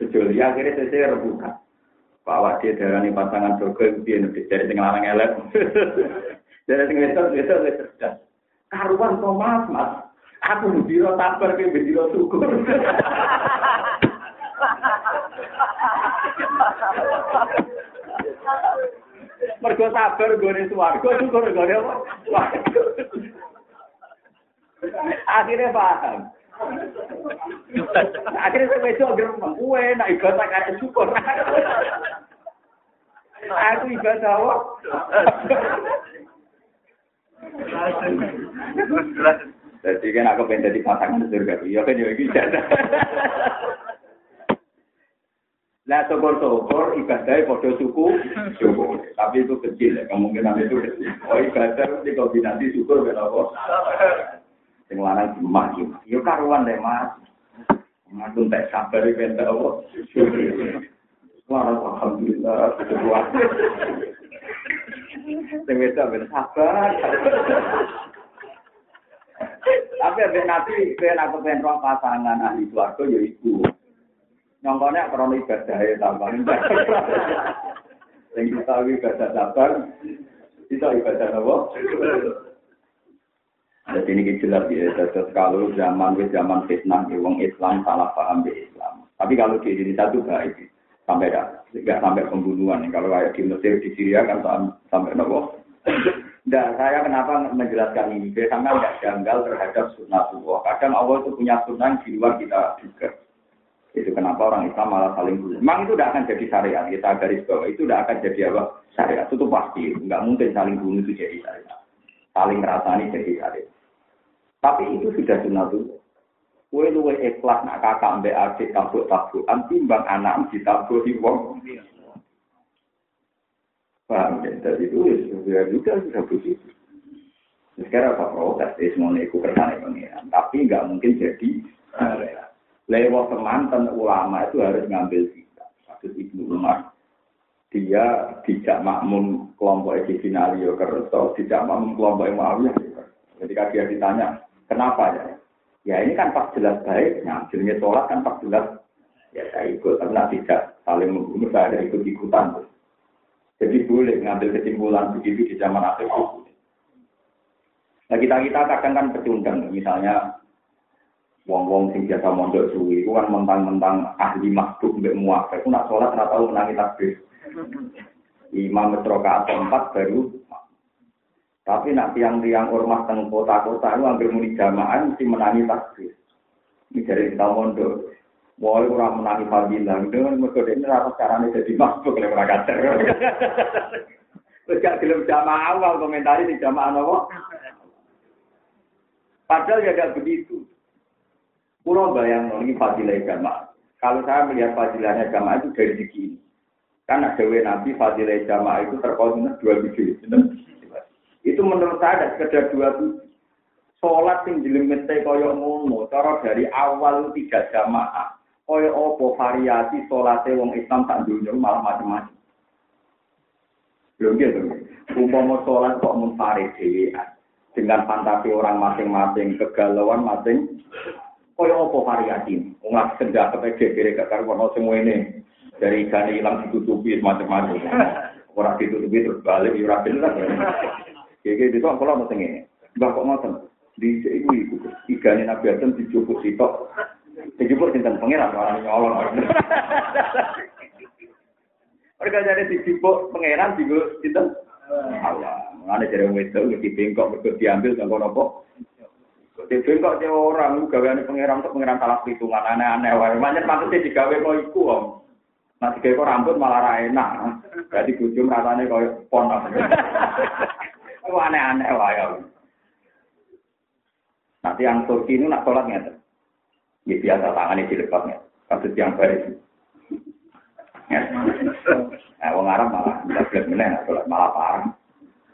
sejoli akhirnya saya rebukan. Bawa dia darah pasangan surga dia lebih dari tengah larang elek. Dari tengah itu itu itu cerdas. Karuan kok mas mas. Aku biro tabar ke biro syukur. Mergo sabar gone swarga syukur gone apa? Akhirnya paham. Akhirnya saya besok gerem, gue nak ibadah kayak syukur. Aku ibadah apa? Jadi kan aku pengen jadi pasangan surga, iya kan ya gitu. Lah syukur-syukur ibadahnya pada suku syukur. Tapi itu kecil ya, kemungkinan itu. Oh ibadah itu kombinasi syukur kenapa? Sing lanang cuma cuma. Yo karuan deh mas. Ngaku tak sabar iki entek apa. Wah, alhamdulillah. Sing wis ben sabar. Tapi abis nabi, kaya aku pengen roh pasangan ahli suarga ya iku. Nyongkone krono ibadah ya tambah. Sing kita ibadah sabar, kita ibadah apa? Jadi ini jelas ya, terus kalau zaman ke zaman fitnah, ya, wong Islam salah paham di Islam. Tapi kalau di Indonesia itu baik, sampai dah, tidak sampai pembunuhan. Kalau kayak di Mesir, di Syria kan sampai nopo. Dan saya kenapa menjelaskan ini? Sampai nggak janggal terhadap sunnah Allah. Kadang Allah itu punya sunnah di luar kita juga. Itu kenapa orang Islam malah saling bunuh. Memang itu tidak akan jadi syariat. Kita garis bawah itu tidak akan jadi apa? Syariat. Itu pasti. Nggak mungkin saling bunuh itu jadi syariat. Saling ngerasani jadi syariat. Tapi itu sudah sunatullah. Kue luwe ikhlas nak kakak mbak adik tabuk tabuk. Timbang anak ditabuk wong. Paham ya? Jadi itu ya juga sudah begitu. Sekarang apa protes? Semuanya itu kersane pengiran. Tapi nggak mungkin jadi syariat. lewat teman ulama itu harus ngambil sikap. Kasus Ibnu Umar, dia tidak makmum kelompok Edinalio Kerto, tidak makmum kelompok Muawiyah. Ketika dia ditanya, kenapa ya? Ya ini kan pas jelas baik, ngambilnya sholat kan pas jelas ya saya ikut, karena tidak saling membunuh, saya ada ikut-ikutan. Jadi boleh ngambil kesimpulan begitu di zaman akhir. Nah kita kita kadang kan pecundang, misalnya wong-wong sing biasa mondok suwi, itu kan mentang-mentang ahli makhluk mbek muafek, itu nak sholat rata tahu menangi takbir. Imam metroka empat baru. Tapi nak tiang-tiang ormas teng kota-kota itu hampir muni jamaah mesti menangi takbir. Ini dari kita mondok. Mulai kurang menangi fadilah, kan mereka ini rata caranya jadi makhluk oleh mereka Terus gak gelem jamaah awal komentari di jamaah nopo. Padahal ya gak begitu. Pulau bayang ini fadilah jamaah. Kalau saya melihat fadilahnya jamaah itu dari segi ini. Karena dewi Nabi fadilah jamaah itu terkonsumsi dua biji. Itu menurut saya ada sekedar dua biji. Sholat yang jelimete koyok ngono, cara dari awal tidak jamaah. kaya apa variasi salate wong Islam tak dunya malah macam-macam. Lho nggih to. Umpama salat kok mung pare dhewean dengan fantasi orang masing-masing kegalauan masing kaya apa variasi wong lak sendak kepede kire kekar ono sing ngene dari gani ilang ditutupi macam-macam. Ora ditutupi terus balik ya ora bener. iki gitu kok mesti ngene. Mbah kok ngoten. Di sini ibu, ikannya Nabi Adam dicukup sitok, Dijupuk sinten pengiran orang nyolong. Mereka jadi dijupuk pangeran juga sinten. Allah, mana jadi wedok di bengkok berikut diambil dan kono di bengkok orang, gaweane pangeran untuk pangeran salah perhitungan aneh-aneh wae. Manjen maksudnya digawe kok iku om. Nah digawe kok rambut malah ra enak. Jadi bujum rasane koyo pon apa. Itu aneh-aneh wae. Nanti yang Turki ini nak sholat ngeten. Ya biasa tangannya dilepasnya. Kasus yang baik. Ya. Nah, Arab malah boleh meneh malah parah.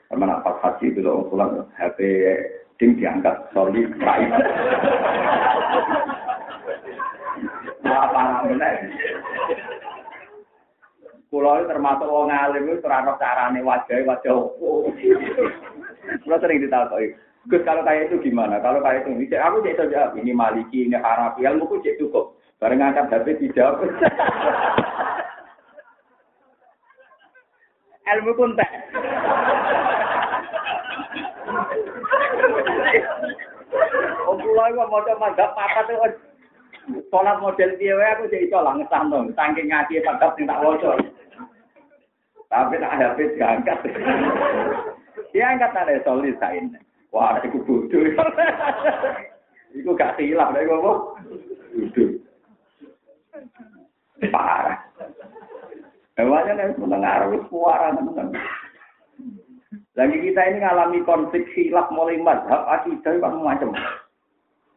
Karena pas haji itu loh sholat HP sing diangkat soli rai. Apa namanya? Kulo termasuk wong alim itu ora carane wajah wajah opo. Kulo sering ditakoki. Gus kalau kayak itu gimana? Kalau kayak itu, ini aku cek saja ini Maliki, ini Harafi, ilmu ku cek cukup. Bareng ngangkat HP dijawab. ilmu pun tak. Oh, kula iku maca madzhab papat itu salat model piye wae aku jadi iso lah ngesahno saking ngaji madzhab sing tak waca. Tapi tak ada pet diangkat. Dia angkat ada solis kain. Wah, itu bodoh. Iku gak silap lha kok. Bodoh. Parah. Emangnya nek mendengar wis suara tenan. Lagi kita ini ngalami konflik hilaf mulai mazhab akidah kan macam.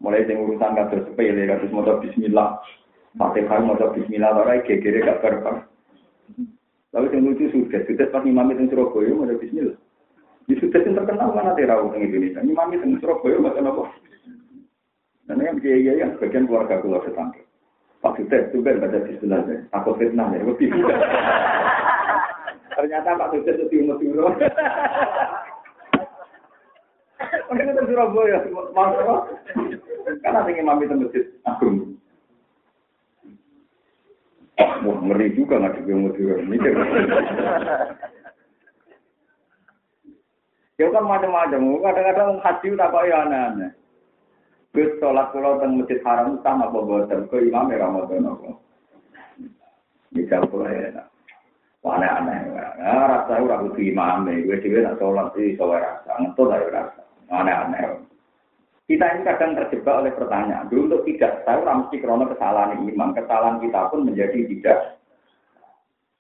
Mulai sing urusan kados sepele kados maca bismillah. Fatihah maca bismillah ora gegere gak berkah. Lalu yang lucu sudah, sudah pas imam itu Surabaya maca bismillah. Yang terkenal mana terau di Indonesia. Imam itu Surabaya maca apa? Dan yang kiai yang sebagian keluarga keluar tetangga. Pak itu kan baca bismillah. Aku fitnah ya, Ternyata Pak Sukses itu Madura. Mungkin itu Surabaya, mau apa? Karena ingin itu masjid agung. Wah, ngeri juga nggak di Madura. Mikir. Ya kan macam-macam. Kadang-kadang haji tak kok ya aneh-aneh. Gus sholat pulau teng masjid haram sama apa? Kau imam ya Ramadan apa? Bisa pulau ya aneh-aneh. Nah, rasa ora kudu imame, gue dhewe nak sholat iki iso rasa, ngentut ae rasa. Aneh-aneh. Kita kita ini kadang terjebak oleh pertanyaan. Dulu untuk tidak tahu mesti krono kesalahan imam. Kesalahan kita pun menjadi tidak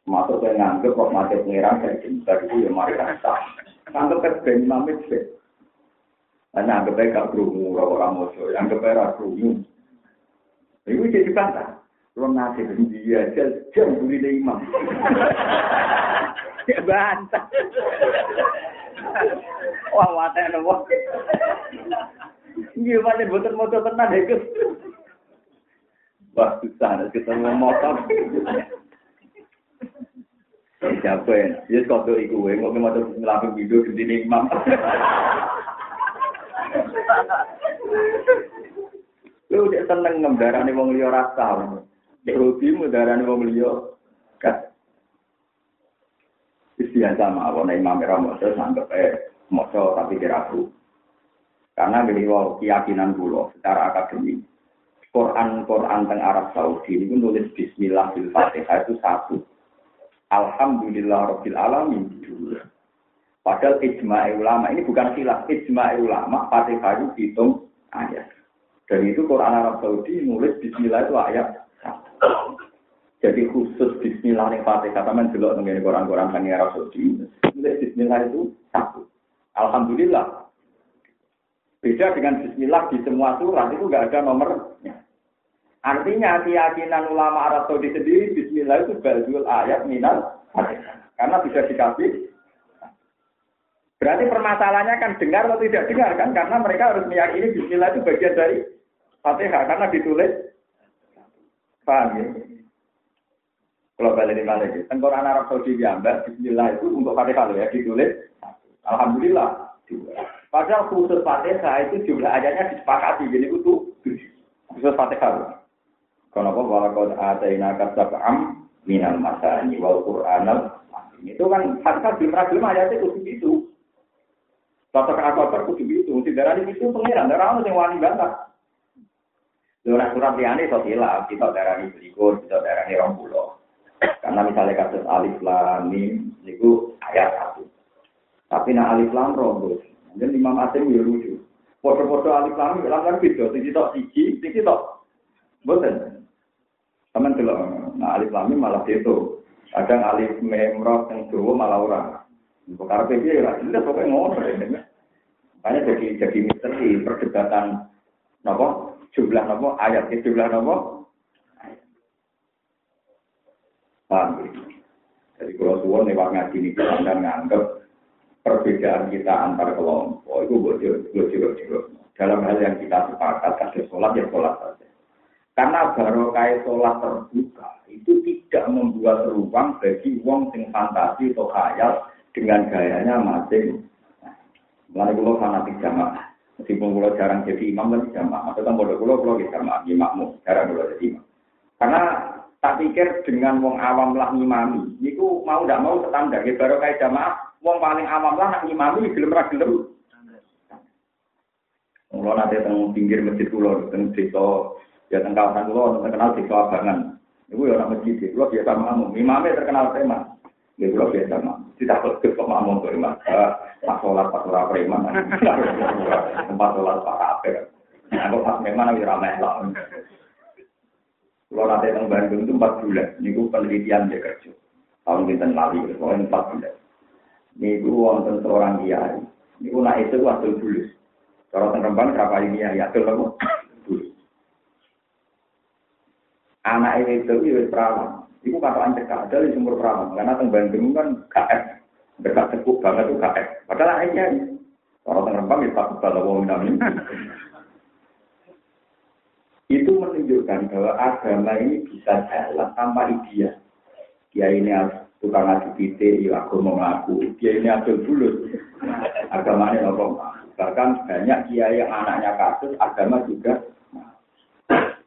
masuk ke nganggep kok mati pengiran dari jembar itu ya mari rasa. Nganggep ke ben imam itu. Anggap baik gak kerungu, orang mojo. Baik gak kerungu. Itu jadi bantah. Lo nasi dia jam buri imam. Ya bantah. Wah, wadah nopo. Iya, mana motor-motor tenan itu. Wah, susah ketemu motor. Siapa ya? Ya, kau tuh iku, nggak mau motor ngelapin video di sini imam. Lu udah seneng ngembarani wong liya rasa. Dek rugi mudarani wong liya. Kan. Biasa mawon imam era motor sanggep eh motor tapi kira aku. Karena beliau keyakinan dulu secara akademik. Quran Quran teng Arab Saudi ini nulis Bismillah Fatihah itu satu. Alhamdulillah Rabbil Alamin. Padahal ijma ulama ini bukan khilaf ijma ulama Fatihah itu hitung ayat. Dan itu Quran Arab Saudi nulis Bismillah itu ayat. Jadi khusus Bismillah nih Fatihah sama dulu mengenai Quran-Quran kan Arab Saudi nulis Bismillah itu satu. Alhamdulillah Beda dengan bismillah di semua surat itu nggak ada nomornya. Artinya keyakinan ulama Arab Saudi sendiri bismillah itu ba'dul ayat minal Karena bisa dikasih. Berarti permasalahannya kan dengar atau tidak dengar kan? Karena mereka harus meyakini bismillah itu bagian dari Fatihah karena ditulis. Paham ya? Kalau balik lagi, tengkorak Arab Saudi diambil, Bismillah itu untuk Fatihah ya, ditulis. Alhamdulillah. Padahal khusus Fatihah itu jumlah ayatnya disepakati, jadi itu khusus Fatihah. Kenapa walakot ataina kasab'am minal masani wal qur'anal itu kan Fatihah belum belum ayatnya khusus itu. Bapak akabar kudu itu, mesti darah itu pengiran, darah yang wani bantah. Lurah surat liane so hilaf, kita darah ini berikut, kita darah ini rompulo. Karena misalnya kasus alif lam mim, itu ayat satu. Tapi nah alif lam rombos, jadi Imam Asim ya lucu. Foto-foto alif lam lam lam beda, sing tok siji, sing tok boten. Taman delok, nah alif lam malah itu. Kadang alif memrok yang dua malah ora. Perkara piye lah, jelas pokoknya ngono. Makanya jadi jadi misteri perdebatan nopo jumlah nopo ayat jumlah nopo paham jadi kalau suwon lewat ngaji ini anda nganggep perbedaan kita antar kelompok itu bocor bocor dalam hal yang kita sepakat ada sholat ya sholat karena baru kayak sholat terbuka itu tidak membuat ruang bagi wong sing fantasi atau khayal dengan gayanya masing Mulai kulo fanatik jamaah. Meskipun kulo jarang jadi imam tapi jamaah. Maksudnya bodoh kulo kulo di jamaah, imammu jarang kulo jadi imam. Karena tak pikir dengan wong awam lah ngimami, itu mau tidak mau standar. Ya baru kayak jamaah, Wong paling awam lah nak ngimami gelem ra gelem. Nanti teng pinggir masjid kulo teng desa ya teng kawasan kulo terkenal desa Abangan. Iku ya orang masjid, kulo biasa makmum. Imamnya terkenal preman. Ya kulo biasa makmum. Tidak perlu kok makmum kok imam. Pas sholat pas ora preman. Tempat sholat pak kafe. Aku pas memang lagi ramai lah. Kulo nanti teng Bandung itu empat bulan. Niku penelitian dia kerja. Tahun kita lali, pokoknya empat bulan. Niku wonten seorang kiai. Niku nak itu waktu dulu. Kalau tengkembang berapa ini ya, ya dulu Anak ini itu itu perawan. Iku katoan cekak, ada di sumur perawan. Karena teng Bandung kan KF. Dekat tekuk banget tuh KF. Padahal akhirnya kalau tengkembang itu tak kalau wong Itu menunjukkan bahwa agama ini bisa jalan tanpa ideal. Dia ini harus tukang ngaji pite, ya aku mau ngaku. Dia ini adil bulut. Agamanya nopo. Bahkan banyak kiai yang anaknya kasus, agama juga.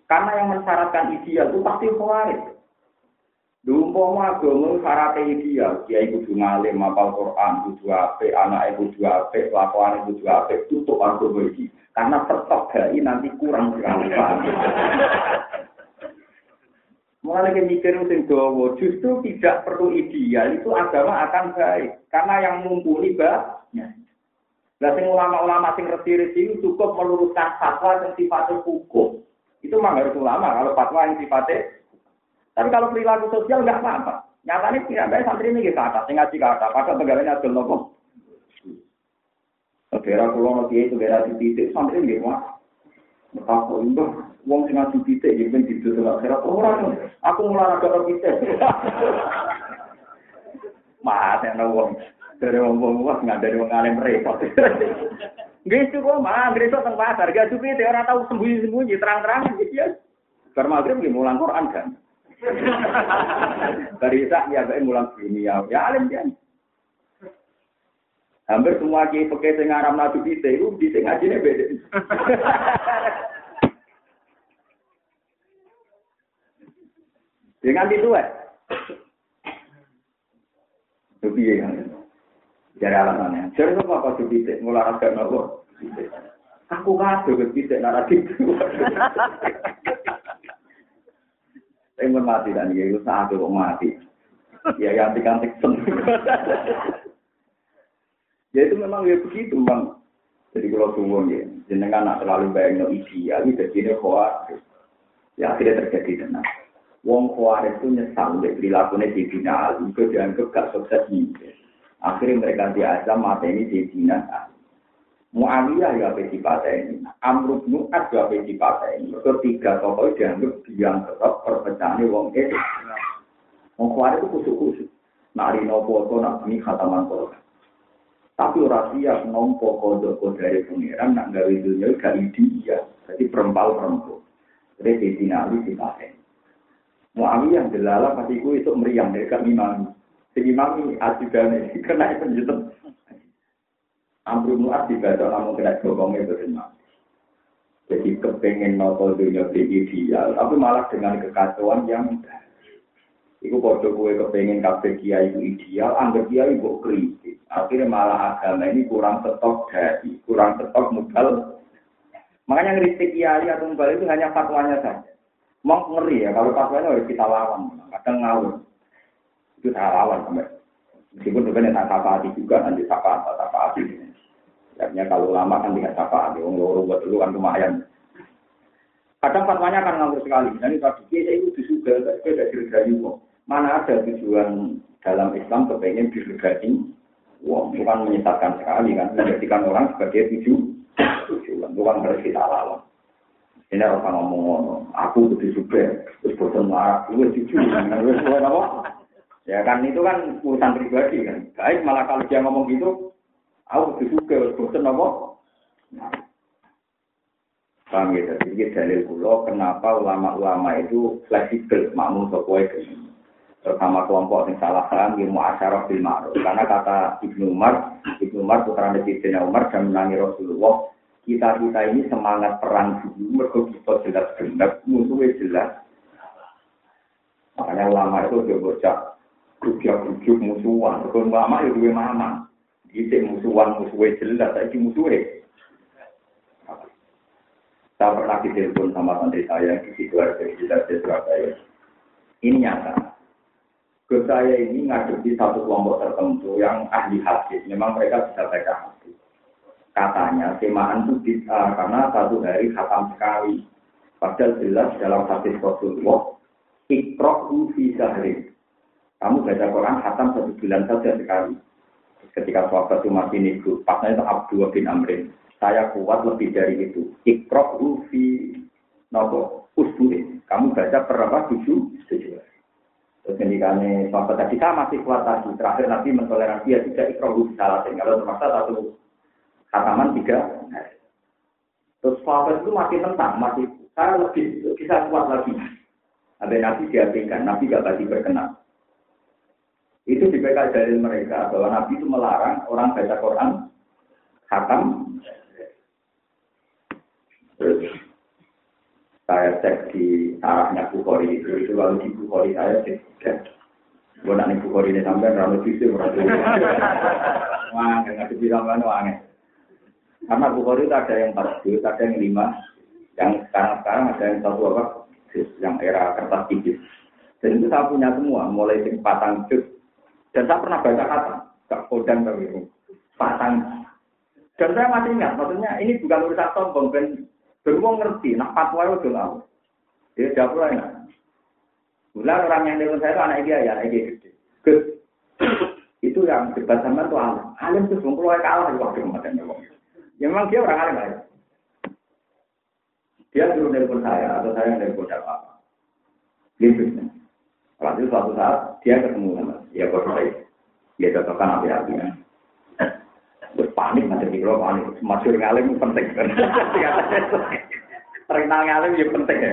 Karena yang mensyaratkan ideal itu pasti khawarij. Dumpama agama syaratnya ideal, kiai kudu ngalim, mapal Quran, kudu ape, anak kudu ape, lakuan kudu ape, tutup agama ini. Karena pertok nanti kurang sekali. Mulai lagi mikir sing dawa, justru tidak perlu ideal itu agama akan baik karena yang mumpuni banyak. Lah sing ulama-ulama sing resi-resi cukup meluruskan fatwa yang sifatnya hukum. Itu memang harus ulama kalau fatwa yang sifatnya. Tapi kalau perilaku sosial nggak apa-apa. Nyatanya tidak baik santri ini ke atas, ngaji ke atas. Padahal pegawainya adil nopo. Daerah pulau nanti itu daerah di titik santri ini mah. Betapa itu, uang sing ngaji titik, jadi kan tidur tuh akhirat orang. Aku mulai agak titik. Mas, yang uang dari uang nggak dari uang alim repot. Gak itu kok mah, gresok teng pasar, gak cukup itu orang tahu sembunyi-sembunyi, terang-terangan gitu ya. Karena maghrib dia mulang Quran kan. Dari sak ya bae mulang dunia, ya alim dia. Hampir semua kiai pakai sing aram nadu kita itu di sing ngajine beda. Dengan itu eh. Tapi ya kan. Jadi alasannya. Jadi apa tuh kita mulai agak nopo. Aku kado ke kita naratif. Saya mati dan ya itu saat itu mati. Ya ganti ganti Ya itu memang ya begitu bang. Jadi kalau tunggu ya, jenengan nak terlalu banyak ideal, itu jadi khawatir. Ya akhirnya terjadi tenang. Wong khawatir itu nyesal dari perilakunya di final, itu dianggap gak sukses nih. Akhirnya mereka diazam mata ini di final. Muawiyah ya apa ini, Amrul Nu'ad ya apa ini. Ketiga tokoh dianggap yang tetap perpecahan wong itu. Wong khawatir itu kusuk-kusuk. Nari nopo to nak ini khataman koran. Tapi orang siap nompo kodok dari pangeran nak gawe dunia gak dia. Jadi perempal perempuan. Jadi di dinali di pakai. Muawiyah delala pasti ku itu meriang dari kami mami. Segi mami ajudan ini kena penjutan. Amru muat dibaca kamu kena gogongnya berenang. Jadi kepengen nopo dunia ideal, tapi malah dengan kekacauan yang Iku podo kue kepengen kabeh kiai itu ideal, anggap kiai kok kritik. Akhirnya malah agama ini kurang setok dari, kurang setok modal. Makanya kritik kiai atau modal itu hanya fatwanya saja. Mau ngeri ya, kalau fatwanya harus kita lawan. Kadang ngawur. Itu saya lawan sampai. Meskipun sebenarnya tak sapa hati juga, nanti hati, sapa hati. Artinya kalau lama kan tidak sapa hati, orang loro buat dulu kan lumayan. Kadang fatwanya akan ngawur sekali. Itu tadi, saya itu disuga, saya tidak kira-kira Mana ada tujuan dalam Islam kepengen diregani uang, bukan menyesatkan sekali kan, menjadikan orang sebagai tujuh tujuan, bukan harus kita lawan. Ini orang ngomong, aku butuh juga, terus bosan marah, terus apa? Ya kan itu kan urusan pribadi kan. Baik malah kalau dia ngomong gitu, aku juga, bosan apa? Paham ya, jadi dalil pulau kenapa ulama-ulama itu fleksibel, makmum dengan bersama kelompok yang salah paham ilmu asyaraf bil ma'ruf. Karena kata Ibnu Umar, Ibnu Umar putra Nabi Umar dan menangi Rasulullah, kita kita ini semangat perang dulu, mereka kita jelas benar, musuhnya jelas. Makanya ulama itu dia bocah grup musuhan, kalau ulama itu dua mama. Kita musuhan musuhnya jelas, tapi musuhnya. Saya pernah ditelepon sama santri saya di situ ada di Surabaya. Ini nyata. Ke saya ini ngadepi satu kelompok tertentu yang ahli hadis. Memang mereka bisa baca hadis. Katanya semaan itu bisa karena satu hari khatam sekali. Padahal jelas dalam hadis Rasulullah, ikrohu fi sahri. Kamu baca Quran khatam satu bulan saja sekali. Ketika sahabat itu masih niku, pasnya itu Abdul bin Amrin. Saya kuat lebih dari itu. Ikrohu fi nopo usbuin. Kamu baca berapa? Tujuh, tujuh. Terus ketikane sahabat tadi saya masih kuat tadi. Terakhir Nabi mentoleransi ya tidak ikrohu salah. Kalau terpaksa satu khataman tiga. Terus sahabat itu masih tentang, masih saya lebih bisa kuat lagi. Ada Nabi diabaikan, Nabi gak tadi berkenan. Itu di PK dari mereka bahwa Nabi itu melarang orang baca Quran khatam. Terus saya cek di arahnya Bukhari itu, itu lalu di Bukhari saya cek. Gue nanti Bukhari ini sampai rambut itu berarti. Wah, nggak bilang kan wangi. Karena Bukhari itu ada yang empat juz, ada yang lima, yang sekarang-sekarang ada yang satu apa, yang era kertas tipis. Dan itu saya punya semua, mulai dari patang. Dan saya pernah baca kata, gak kodang kami itu. Patang. Dan saya masih ingat, maksudnya ini bukan urusan sombong, ben beruang ngerti, nak fatwa itu. Dia jawab lah enak. Bulan orang yang dengan saya itu anak dia ya, anak dia gede. Itu yang debat sama tuh alim. Alim tuh sebelum keluar kalah di waktu kemarin. Ya memang dia orang alim aja. Dia suruh telepon saya atau saya yang telepon siapa. Gitu. Lalu suatu saat dia ketemu sama ya bos saya. Dia cocokkan api-apinya. Terus panik macam di panik. Masyur ngalim penting. Terkenal ngalim ya penting ya.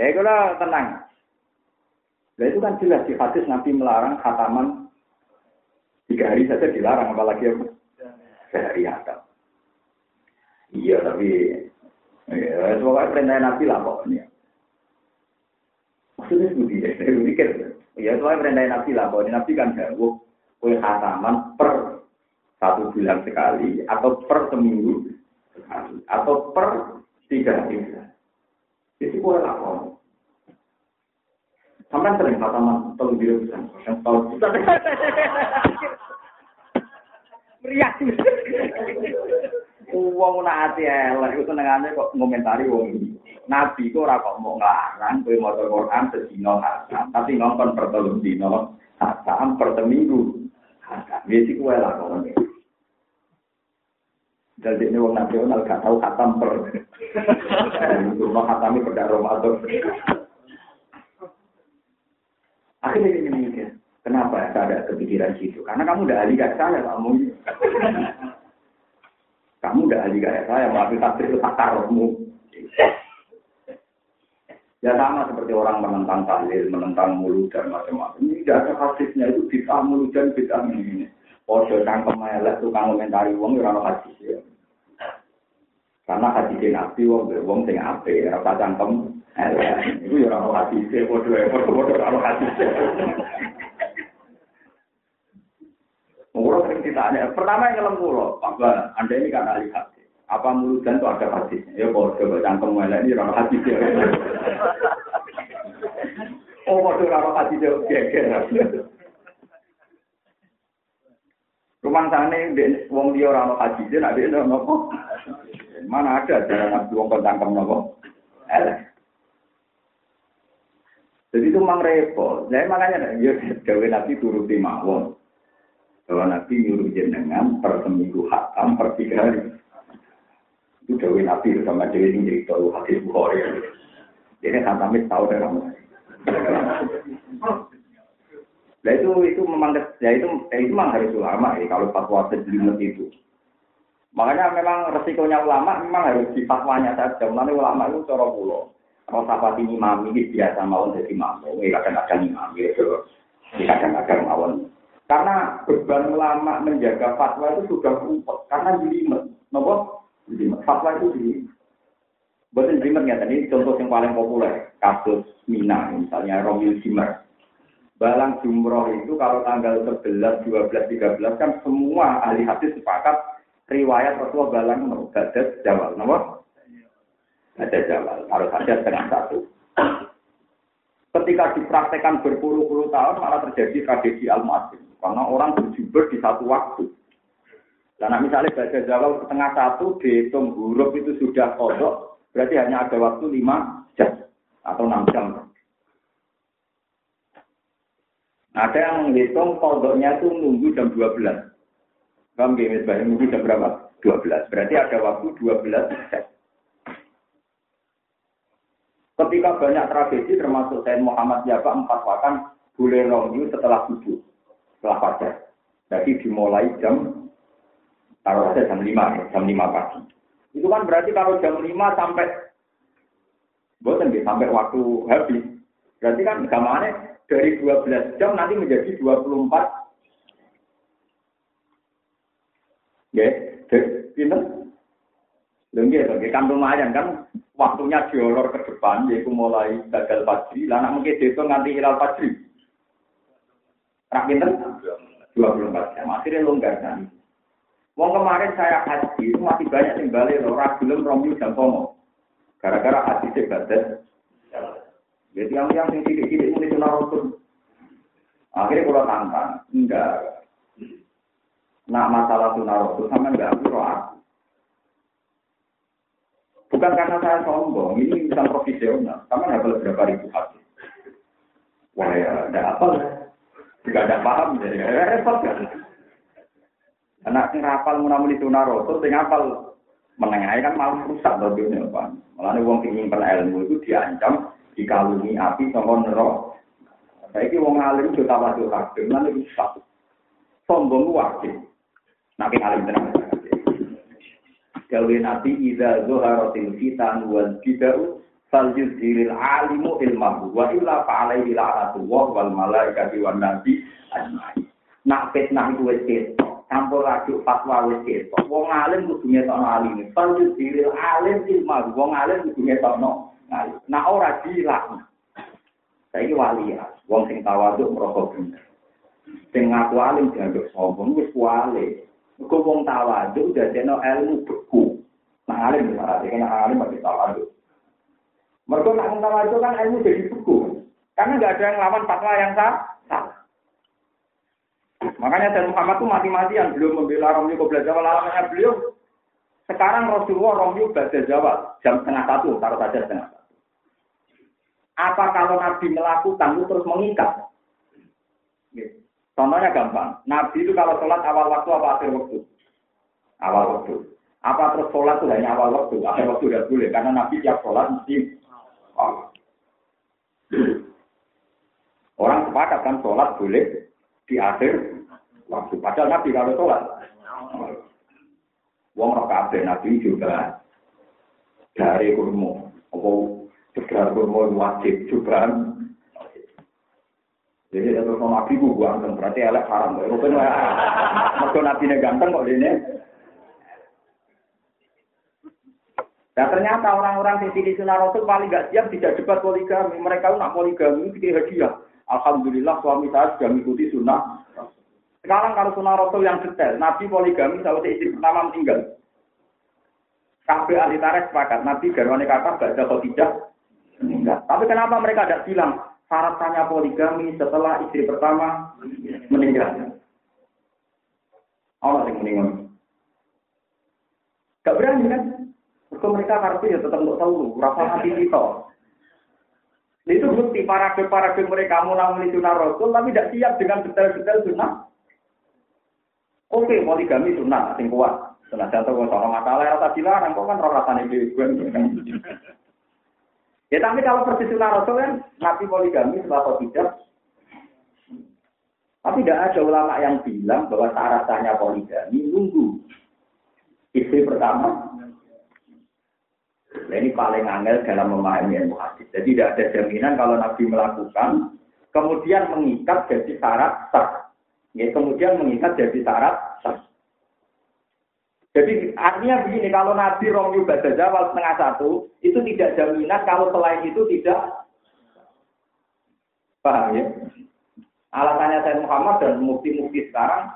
Eh kalau tenang. Nah itu kan jelas di hadis Nabi melarang khataman tiga hari saja dilarang apalagi apa? Sehari ada. Iya tapi ya semoga perintah Nabi lah pokoknya. Maksudnya ya, saya mikir. Ya soalnya perintah Nabi lah pokoknya Nabi kan jauh kue khataman per satu bulan sekali atau per seminggu sekali atau per tiga hari. Itu kue lakon. Sampai sering khataman telu diri bisa. Yang tahu. Meriah. Uang nak hati elek itu senengannya kok ngomentari wong ini. Nabi kok ora kok mau ngelarang kowe maca Quran sedina hasan, tapi ngongkon per telu dina hasan per seminggu. Hasan. Wis iku wae lakone. Jadi ini wong nasional gak tahu khatam per. Rumah khatami pada Ramadan. Akhirnya ini mikir, kenapa saya ada kepikiran situ? Karena kamu udah ahli kayak saya, kamu. kamu udah ahli kayak saya, tapi takdir itu takarmu. Ya sama seperti orang menentang tahlil, menentang mulut dan macam-macam. Ini tidak ada hadisnya itu bisa mulut dan bisa ini. Podo cangkem elek tukang komentari wong ya ora hadis ya. Karena hadis Nabi wong wong sing apik, ora cangkem Itu ya orang hati sih, bodoh ya, bodoh-bodoh orang hati sih. Mengurus sering ditanya, pertama yang ngelam pulau, Pak Anda ini kan ahli. Apa mulut dan itu ada hati? Ya bodoh, cangkem melek ini orang hati sih. Oh, bodoh orang hati sih, geger. Rumah sana ini, wong dia orang hati sih, nak dia nopo. Mana ada jalan nabi wong cangkem nopo? Elek. Jadi itu memang repot. Saya makanya ya gawe nabi turuti mawon. Bahwa nabi nyuruh jenengan per seminggu hatam per tiga hari. Itu gawe nabi sama dewi ini jadi tahu hadis bukhari. Jadi hatamnya tahu dari kamu. Nah itu itu memang ya itu ya itu memang harus ulama ya kalau fatwa sejelimet itu. Makanya memang resikonya ulama memang harus di fatwanya saja. Mulanya ulama itu cara pulau. Kalau sapati imam ini biasa mawon jadi ini kadang-kadang imam ini kadang-kadang mawon. Karena beban ulama menjaga fatwa itu sudah rumput, karena jelimet, nopo. Fatwa itu jelimet. Buatan jelimet ya tadi contoh yang paling populer, kasus Mina, misalnya Romil Zimmer. Balang jumroh itu kalau tanggal 11, 12, 13 kan semua ahli hadis sepakat riwayat Rasulullah balang mau gadat jawab, nopo ada jawab, harus ada setengah satu. Ketika dipraktekkan berpuluh-puluh tahun malah terjadi tragedi al karena orang berjubur di satu waktu. Karena misalnya baca jawab setengah satu dihitung huruf itu sudah kodok, berarti hanya ada waktu lima jam atau enam jam. Ada yang menghitung kodoknya itu nunggu jam 12. Kamu gini, nunggu jam berapa? 12. Berarti ada waktu 12 jam. Ketika banyak tragedi termasuk Said Muhammad Jabak empat wakan boleh rongi setelah subuh, setelah fajar. Jadi dimulai jam taruh saja jam lima, jam lima pagi. Itu kan berarti kalau jam lima sampai bosan deh, sampai waktu habis. Berarti kan gamane dari 12 jam nanti menjadi 24 Ya, pinter. Lengge, kan lumayan kan waktunya diolor ke depan, yaitu mulai gagal fajri, lah nak mungkin itu nganti hilal fajri. Rakyat 24 jam, akhirnya longgar kan. Wong kemarin saya haji masih banyak yang balik loh, ragilem romil dan tomo. Gara-gara haji sebatas. Jadi yang yang tidak-tidak ini sunnah rasul. Akhirnya kalau tantang, enggak. nak masalah sunnah rasul sama nggak aku aku. Bukan karena saya sombong, ini urusan profesional. Sama nggak boleh berapa ribu hati. Wah ya, ada apa. Tidak ada paham, jadi ya, repot kan. Anak sing rapal munamuli sunnah rasul, sing hafal menengah kan malah rusak dunia Pak. Malah nih wong ingin ilmu itu diancam dikalungi api sama nerok. Saya wong alim juga wajib hakim, nanti rusak. Sombong wajib. Nabi alim tenang. Gawe nabi idza zuharatil fitan wal bid'u fal yuzhiril alimu ilmahu wa illa fa alaihi la'natullah wal malaikati wan nabi ajmain. Nak fitnah itu wis campur aduk fatwa wis ketok. Wong alim kudu ngetokno alim. Fal yuzhiril alim ilmahu. Wong alim kudu ngetokno ngalim. Nah ora dilaknat. Saiki wali ya, wong sing tawaduk merasa bener. Sing ngaku alim dianggap sombong wis wali. Kau wong tawaduk dadekno ilmu beku. Nah alim misalnya, kena alim masih tawaduk. Mereka nak tawaduk kan ilmu jadi beku. Karena nggak ada yang lawan fatwa yang sah. Makanya Sayyid Muhammad itu mati-matian belum membela Romli Qobla Jawa alamannya beliau. Sekarang Rasulullah Romli Qobla Jawa jam setengah satu, taruh saja setengah satu. Apa kalau Nabi melakukan itu terus mengikat? Gitu. Contohnya gampang. Nabi itu kalau sholat awal waktu apa akhir waktu? Awal waktu. Apa terus sholat itu hanya awal waktu? Akhir waktu tidak boleh. Karena Nabi tiap sholat mesti oh. Orang sepakat kan sholat boleh di akhir waktu. Padahal Nabi kalau sholat. Wong roh kabeh Nabi juga dari kurma. Apa sekedar kurma wajib juga jadi ada terus nabi gue ganteng, berarti elek haram. Rupin lah. Mereka nabi ini ganteng kok ini. Nah ternyata orang-orang di sini sunnah rasul paling gak siap tidak debat poligami. Mereka nak poligami itu hadiah. Alhamdulillah suami saya sudah mengikuti sunnah. Sekarang kalau sunnah rasul yang detail, nabi poligami kalau istri pertama meninggal. Kabeh ahli tarikh sepakat, nabi garwane kakak gak ada tidak meninggal. Tapi kenapa mereka tidak bilang syaratnya poligami setelah istri pertama meninggal. Allah yang meninggal. Gak berani kan? Mereka mereka harus ya tetap untuk tahu, berapa hati kita. Itu bukti para para mereka mulai sunnah Rasul, tapi tidak siap dengan detail-detail sunnah. Oke, poligami sunnah, sing kuat. Sunnah jatuh ke seorang masalah, rasa dilarang, kok kan roh rasanya Ya tapi kalau persis sunnah Rasul kan Nabi poligami setelah tidak. Tapi tidak ada ulama yang bilang bahwa syarat sahnya poligami nunggu istri pertama. Nah, ini paling angel dalam memahami ilmu hadis. Jadi tidak ada jaminan kalau Nabi melakukan, kemudian mengikat jadi syarat sah. Ya, kemudian mengikat jadi syarat. Jadi artinya begini, kalau Nabi Romyu Bada Jawal setengah satu, itu tidak jaminan kalau selain itu tidak paham ya. Alasannya saya Muhammad dan mukti-mukti sekarang,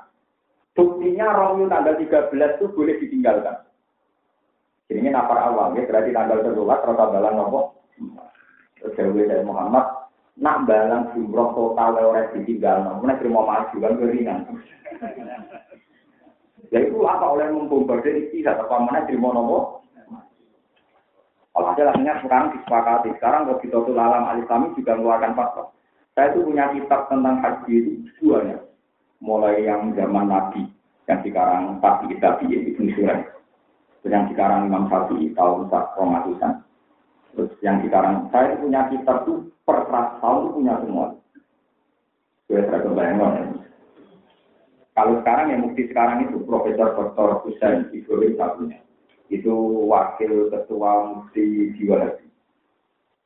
buktinya Romyu tanggal 13 itu boleh ditinggalkan. Ini nafar awal ya, berarti tanggal terdulat, rata balang nopo. Terus Muhammad, nak balang jumroh total oleh ditinggal, namun terima maju kan keringan. Ya itu apa oleh membombardir istihad apa mana di monomo? Kalau ada lainnya sekarang disepakati. Sekarang begitu Alam Al Islami juga mengeluarkan fatwa. Saya itu punya kitab tentang haji itu dua ya. Mulai yang zaman Nabi, yang sekarang Tabi Tabi Ibn Surah. Yang sekarang Imam Syafi'i tahun Romatusan. Terus yang sekarang saya punya kitab itu per tahun punya semua. Saya saya kebayang kalau sekarang yang mukti sekarang itu Profesor Dr. Husain Ibrahim satunya. Itu wakil ketua mufti jiwa haji.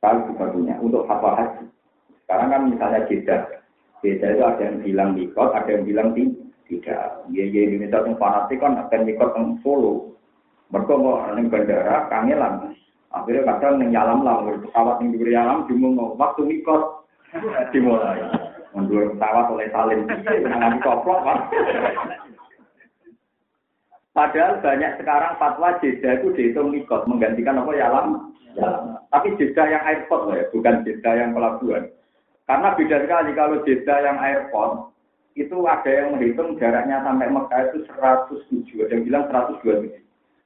Kalau juga punya untuk fatwa haji. Sekarang kan misalnya jeda. Jeda itu ada yang bilang mikot, ada yang bilang tidak. Ya, ya Indonesia yang fanatik kan yang mikot yang solo. Mereka mau bandara, kangelan. Akhirnya kadang neng yalam lah, pesawat yang diberi yalam, dimulai waktu mikot dimulai mundur pesawat oleh salim dengan koplok pak Padahal banyak sekarang fatwa jeda itu dihitung mikot menggantikan apa ya alam. Tapi jeda yang airport loh ya, bukan jeda yang pelabuhan. Karena beda sekali kalau jeda yang airport itu ada yang menghitung jaraknya sampai Mekah itu 107, ada yang bilang 127.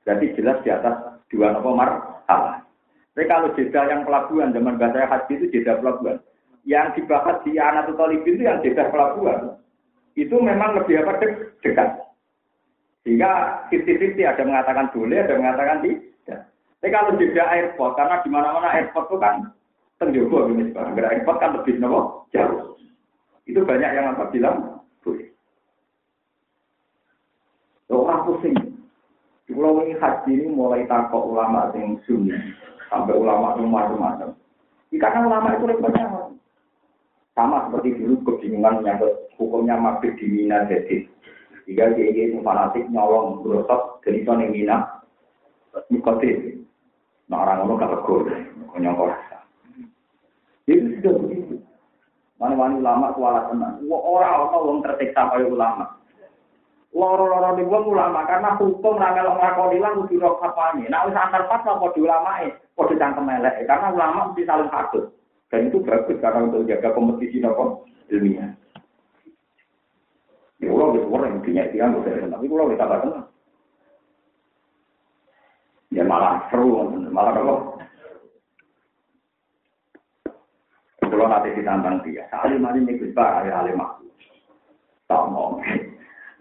Berarti jelas di atas dua nopo marhalah. Tapi kalau jeda yang pelabuhan, zaman bahasa haji itu jeda pelabuhan. Yang dibahas di anak itu yang jeda pelabuhan. Itu memang lebih apa dekat. Sehingga 50-50 ada mengatakan boleh, ada mengatakan tidak. Tapi kalau jeda airport, karena di mana-mana airport itu kan tenjogo ini sekarang. airport kan lebih nopo jauh. Itu banyak yang apa bilang boleh. Orang pusing. Pulau ini haji ini mulai takut ulama yang sunni sampai ulama yang macam-macam. Karena ulama itu repotnya sama seperti dulu kebingungan menyangkut hukumnya mabit di Mina jadi. Jika dia ini fanatik nyolong berosot dari sana yang Mina, nikotin. Nah orang orang gak tegur, nyongkol rasa. Itu sudah begitu. Mana-mana ulama kuala tenang. Orang-orang orang tersiksa kaya ulama. Loro-loro di wong ulama karena hukum ra melok nglakoni lan kudu ro kapane. Nek wis antar fatwa padha ulamae, padha cangkem elek. Karena ulama mesti saling patut. Dan itu bagus karena untuk jaga kompetisi nopo ilmiah. Ya Allah wis ora intinya iki kan tapi kula wis tenang. Ya malah seru, malah apa? Kalau nanti ditantang dia, alim alim ini besar, alim aku. Tak mau.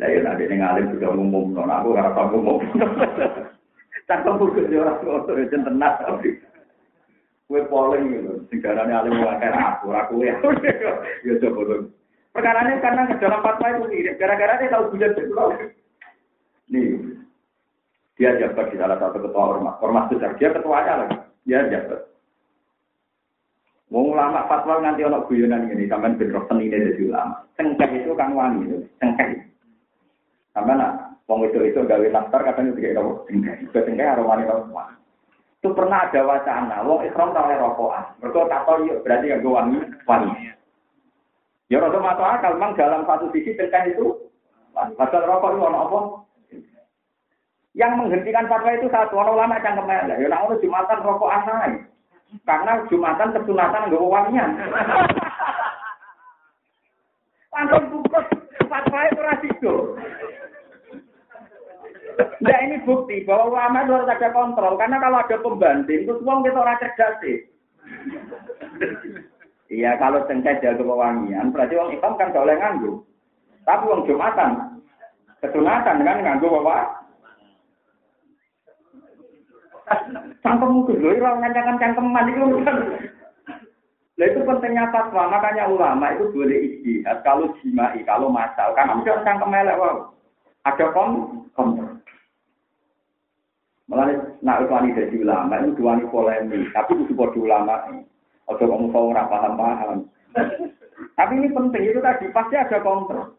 Lah ya nanti ini alim sudah umum, non aku nggak tahu umum. Tak tahu kerja orang tua itu tenang. Kue polling gitu, segaranya alim wakil aku, aku ya. Ya coba dong. Perkara ini karena ke dalam fatwa itu mirip, gara-gara dia tahu bulan sekolah. Nih, dia jabat di salah satu ketua ormas, ormas besar, dia ketuanya lagi, dia jabat. Wong ulama fatwa nganti ana guyonan ngene sampean ben roh senine dadi ulama. Cengkeh itu kan wangi, cengkeh. Sampeyan nak wong itu itu gawe daftar katanya tiga. Itu cengkeh harus wangi semua. Itu pernah ada wacana, wong ikhram tak oleh rokokan. Mereka tak tahu yuk, berarti yang wangi, wangi. Ya rasa masuk akal, memang dalam satu sisi cengkeh itu. Padahal rokok itu apa? Yang menghentikan fatwa itu satu orang ulama cangkem elek. Ya ono jumatan rokok asai. Karena Jumatan kesunatan nggak wangian. Langsung bungkus fatwa itu. Nah ini bukti bahwa ulama itu harus ada kontrol. Karena kalau ada pembanding, itu uang kita orang cerdas sih. Iya, kalau cengkeh jaga wangian, berarti uang hitam kan gak boleh nganggu. Tapi uang Jumatan, kesunatan kan nganggu bawa Cangkem itu loh, orang ngancakan cangkeman itu kan. Nah itu pentingnya fatwa, makanya ulama itu boleh istihad kalau jimai, kalau masal. Karena mesti orang cangkem elek, wow. Ada kom. Malah nak wani jadi ulama itu dua nih polemik, tapi itu sebuah ulama. Atau kamu tahu nggak paham paham. Tapi ini penting itu tadi pasti ada kontrol.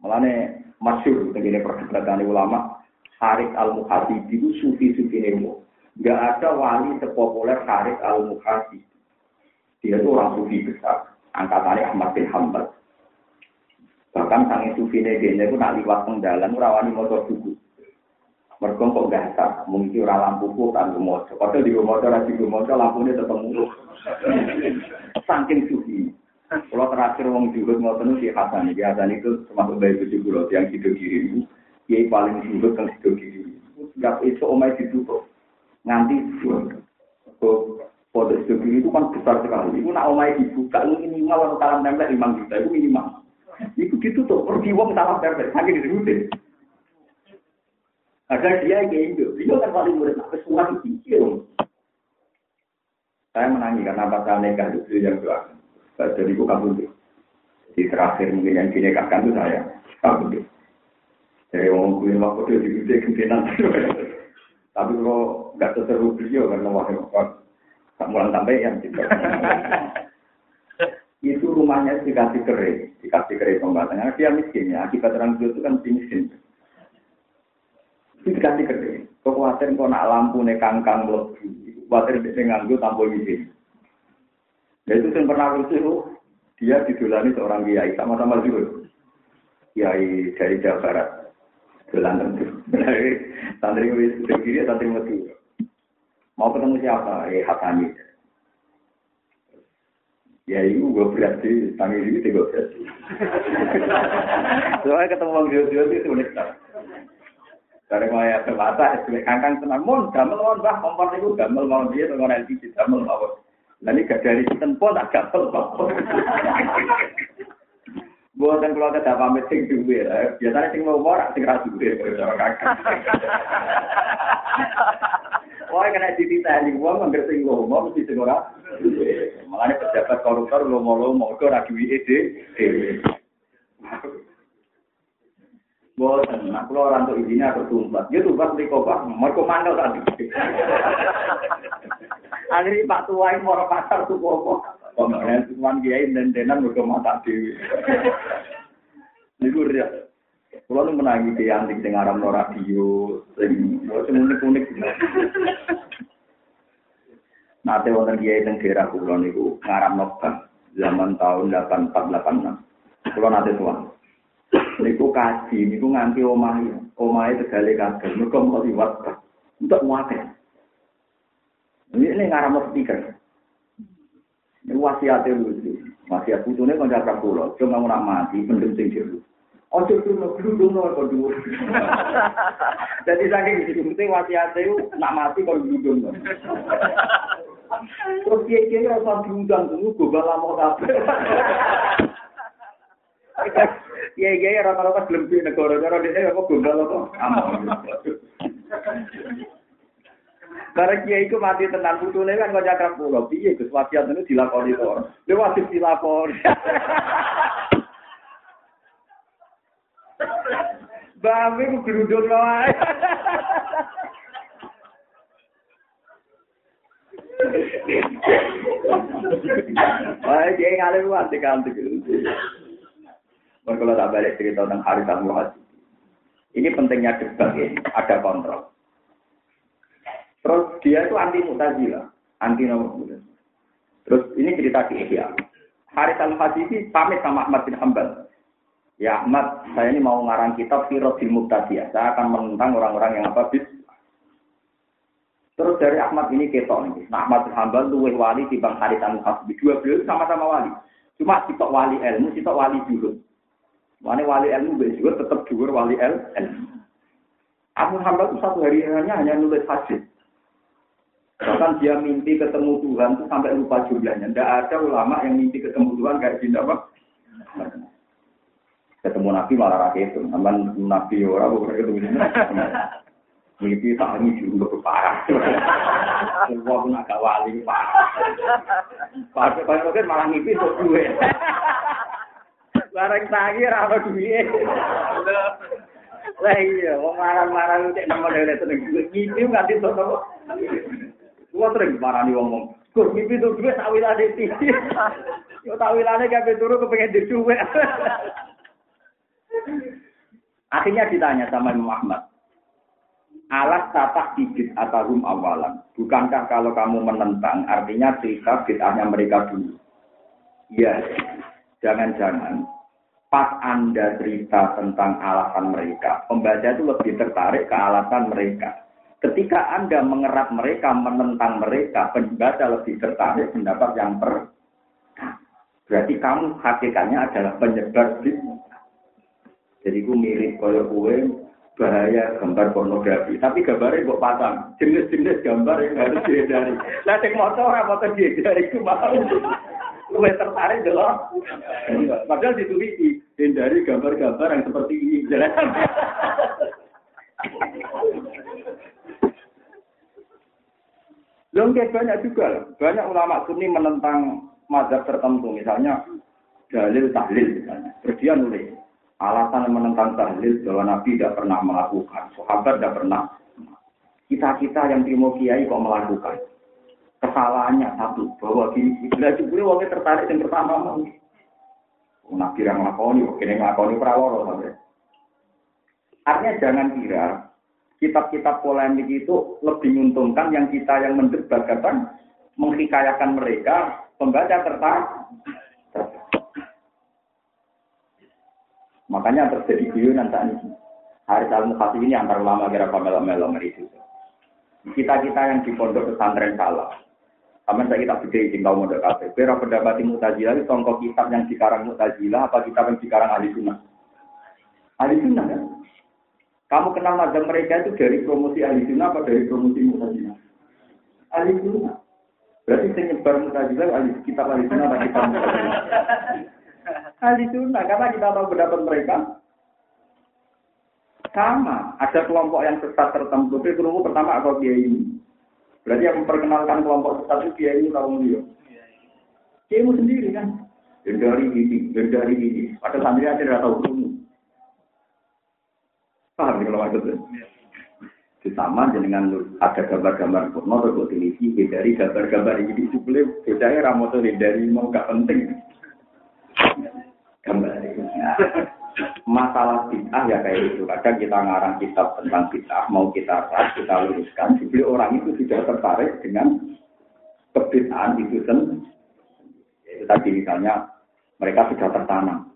Malah nih masyur begini perdebatan ulama. Haris al-Muhasibi itu sufi-sufi nemo. Gak ada wali sepopuler Haris al-Muhasibi. Dia itu orang sufi besar. Angkatannya Ahmad bin Hanbal. Bahkan sangi sufi negenya itu nak liwat pengdalan, rawani motor buku. Mereka kok mungkin orang lampu kok kan rumojo. Padahal di rumojo, di rumojo lampunya tetap mulu. Saking sufi. Kalau terakhir wong juhud mau penuh si Hasan, si Hasan itu termasuk bayi tujuh pulau yang hidup diri kiai paling sulit kan sido kiri. Gak itu omai ditutup. Nganti kok foto sido kiri itu kan besar sekali. Itu nak omai dibuka itu minimal kalau salam tempel lima juta itu minimal. Itu ditutup. Pergi uang salam tempel. Saking disebutin. Ada dia kayak itu. Dia kan paling murid. Apa semua dipikir. Saya menangi karena pasal nikah itu yang doa. Jadi bukan kabur. Di terakhir mungkin yang dinikahkan itu saya kabur. Dari orang gue mah kode di gede gentenan. Tapi kalau nggak seseru beliau karena wakil tak mulai sampai yang itu rumahnya dikasih kering, dikasih kering pembatannya. Dia miskin ya, akibat orang itu kan miskin. Itu dikasih kering. Kekuatan kau nak lampu nih kangkang lebih, khawatir dia nganggu tanpa izin. Ya itu yang pernah itu dia didulani seorang kiai sama-sama juga. Kiai dari Jawa Barat. Dolan tentu. Santri wis kiri, santri metu. Mau ketemu siapa? Eh Hasani. Ya itu gue berarti, tangi ini gue berarti. Soalnya ketemu orang dia-dia itu unik Dari mulai mata, es kangkang tenang, mon, gamel mon, bah, kompor itu gamel mau dia, dengan LPG, gamel mau. Ini gak dari sistem pun, tak gamel mau. Buatan kalau ada pamit sing duwe, biasanya sing mau morak, sing ra duwe, cara kakak. Wah, kena dititani wong anggere sing lomo mesti sing ora. Makane pejabat koruptor lomo-lomo kok ora duwe dhewe. Boten, nah kalau orang tuh izinnya atau tumbat, dia tumbat di kobak, mereka mandel tadi. Akhirnya Pak Tua ini mau pasar tuh kobak. Pembangunan cuman kiai dan denan mereka mata dewi. Niku ya. Kalau nu menangi di antik sing aram no radio, sing unik unik. Nate wonten kiai teng daerah kula niku ngaram bank zaman tahun 8486. Kula nate tuan. niku kaji niku nganti omah omah tegale kabeh niku kok liwat untuk muate. Ini ini ngarah mau speaker ini wasiatnya dulu sih wasiat putusnya kan jatuh pulau cuma mau mati pendem sing dulu oh cuma dulu dulu dulu dadi saking itu penting wasiatnya itu nak mati kon dulu dulu nol terus kiai kiai rasa diundang dulu gue lama mau Iya iya rata-rata belum di negara-negara dia kok gombal apa? Barang kiai itu mati tenang putune kan kok cakap pulau. Piye Gus wasiat itu dilakoni to. Dia wajib dilakoni. Bami ku gerudung wae. Wah, kiai ngalir wae kantik. Kalau tak balik cerita tentang hari tamu Ini pentingnya debat ini, ada kontrol. Terus dia itu anti mutazila, anti nomor Terus ini cerita di Ihya. Haris al ini pamit sama Ahmad bin Hambal. Ya Ahmad, saya ini mau ngarang kitab Firosil Muktadiyah. Saya akan menentang orang-orang yang apa bis. Terus dari Ahmad ini ketok nih. Nah, Ahmad bin Hambal tuh wali di Bang Haris al Dua beliau sama-sama wali. Cuma sitok wali ilmu, sitok wali juhud. Mana wali ilmu juga tetap juga wali ilmu. Ahmad Hambal itu satu hari hanya hanya nulis hadis. Bahkan dia mimpi ketemu Tuhan itu sampai lupa jumlahnya. Tidak ada ulama yang mimpi ketemu Tuhan kayak gini apa? Ketemu Nabi malah rakyat itu. Namun Nabi orang bukan ketemu. Mimpi tak ini juga parah. Semua pun agak wali parah. Pak Pak malah mimpi untuk duit. Barang tangi apa duit. Lah iya, wong marah-marah cek nama dhewe seneng ngimpi nganti sono. Gua sering marani wong wong. Gus mimpi tuh duit tak wilane iki. Yo tak wilane kabeh turu kepengen di duit. Akhirnya ditanya sama Imam Ahmad. Alat tatak bidit atarum awalan. Bukankah kalau kamu menentang, artinya cerita bid'ahnya mereka dulu. Iya, jangan-jangan pas Anda cerita tentang alasan mereka, pembaca itu lebih tertarik ke alasan mereka. Ketika Anda mengerat mereka, menentang mereka, pembaca lebih tertarik pendapat yang per. Berarti kamu hakikatnya adalah penyebar. Jadi gue mirip kaya kue bahaya gambar pornografi. Tapi gambarnya kok pasang. Jenis-jenis gambar yang harus dihindari. Lah sing motor apa foto dihindari itu mau. Gue tertarik dulu. Padahal ditulis hindari gambar-gambar yang seperti ini. Belum banyak juga, banyak ulama sunni menentang mazhab tertentu, misalnya dalil tahlil misalnya. Terus dia nulis alasan menentang tahlil bahwa Nabi tidak pernah melakukan, sahabat tidak pernah. Kita kita yang timo kiai kok melakukan. Kesalahannya satu bahwa gini, bila juga wongnya tertarik yang pertama mau. Nabi yang ngelakoni, yang ngelakoni peraworo sampai. Artinya jangan kira kitab-kitab polemik itu lebih menguntungkan yang kita yang mendebat kata menghikayakan mereka pembaca tertarik. Makanya terjadi guyonan saat ini. Al Mukhasi ini antar ulama kira pamela melo itu. Kita-kita yang di pondok pesantren salah. Sama saya kita beda izin tahu modal kafe. Kira pendapat Mu'tazilah itu contoh kitab yang dikarang Mu'tazilah apa kitab yang dikarang ahli sunnah? Ahli sunnah kan? Kamu kenal mazhab mereka itu dari promosi ahli sunnah apa dari promosi Mu'tazilah? Ahli sunnah. Berarti saya nyebar Mu'tazilah ahli kitab ahli sunnah atau kitab Mu'tazilah? Ahli sunnah karena kita tahu pendapat mereka sama. Ada kelompok yang sesat tertentu. Tapi kelompok pertama atau kiai ini. Berarti yang memperkenalkan kelompok sesat itu kiai ini tahu dia. Kiai sendiri kan. Dari ini, dari ini. Pada santri aja tidak tahu ilmu. Paham ya kalau maksudnya? Sama dengan ada gambar-gambar porno atau televisi, dari gambar-gambar ini sebelum bocahnya ramoto dari mau gak penting. Gambar masalah bid'ah ya kayak itu. Kadang kita ngarang kitab tentang bid'ah, mau kita ras, kita luruskan. Jadi orang itu sudah tertarik dengan kebid'ahan itu sendiri. Itu tadi misalnya mereka sudah tertanam.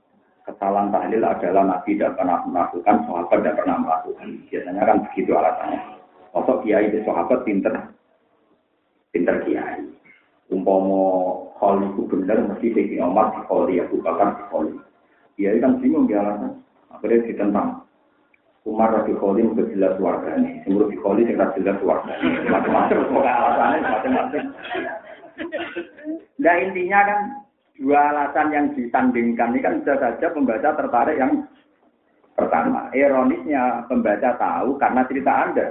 Kesalahan tahlil adalah Nabi tidak pernah melakukan, sahabat tidak pernah melakukan. Biasanya kan begitu alasannya. Masuk kiai di sahabat pinter, pinter kiai. Umpomo hal itu benar, mesti Sayyidina Umar di Kholi, Abu Bakar di. Dia kan bingung dia alasan. Akhirnya ditentang. Umar Rabi Kholi udah jelas warga ini. Semua Rabi Kholi tidak jelas warga ini. Macam-macam. Semoga alasannya macam-macam. Nah intinya kan dua alasan yang disandingkan ini kan bisa saja pembaca tertarik yang pertama. Ironisnya pembaca tahu karena cerita Anda.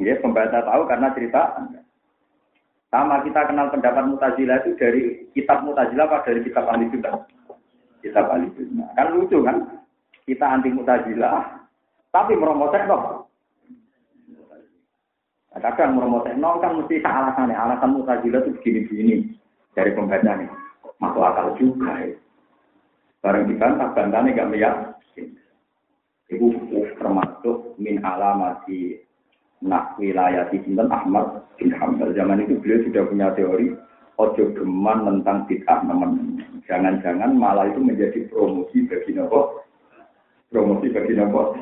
Ya, pembaca tahu karena cerita Anda. Sama kita kenal pendapat Mutazilah itu dari kitab Mutazilah apa dari kitab Ahli Sunnah? Kita balik sunnah. Kan lucu kan? Kita anti mutazilah, tapi meromotek dong. Nah, kadang meromotek nol kan mesti alasannya. Alasan mutazilah itu begini-begini dari pembaca nih. Masuk akal juga ya. Barang dibantah, bantahnya gak meyakin. Itu termasuk min alamati nak wilayah di Ahmad bin Hambal. Zaman itu beliau sudah punya teori ojo geman tentang bid'ah teman Jangan-jangan malah itu menjadi promosi bagi nopo. Promosi bagi nopo.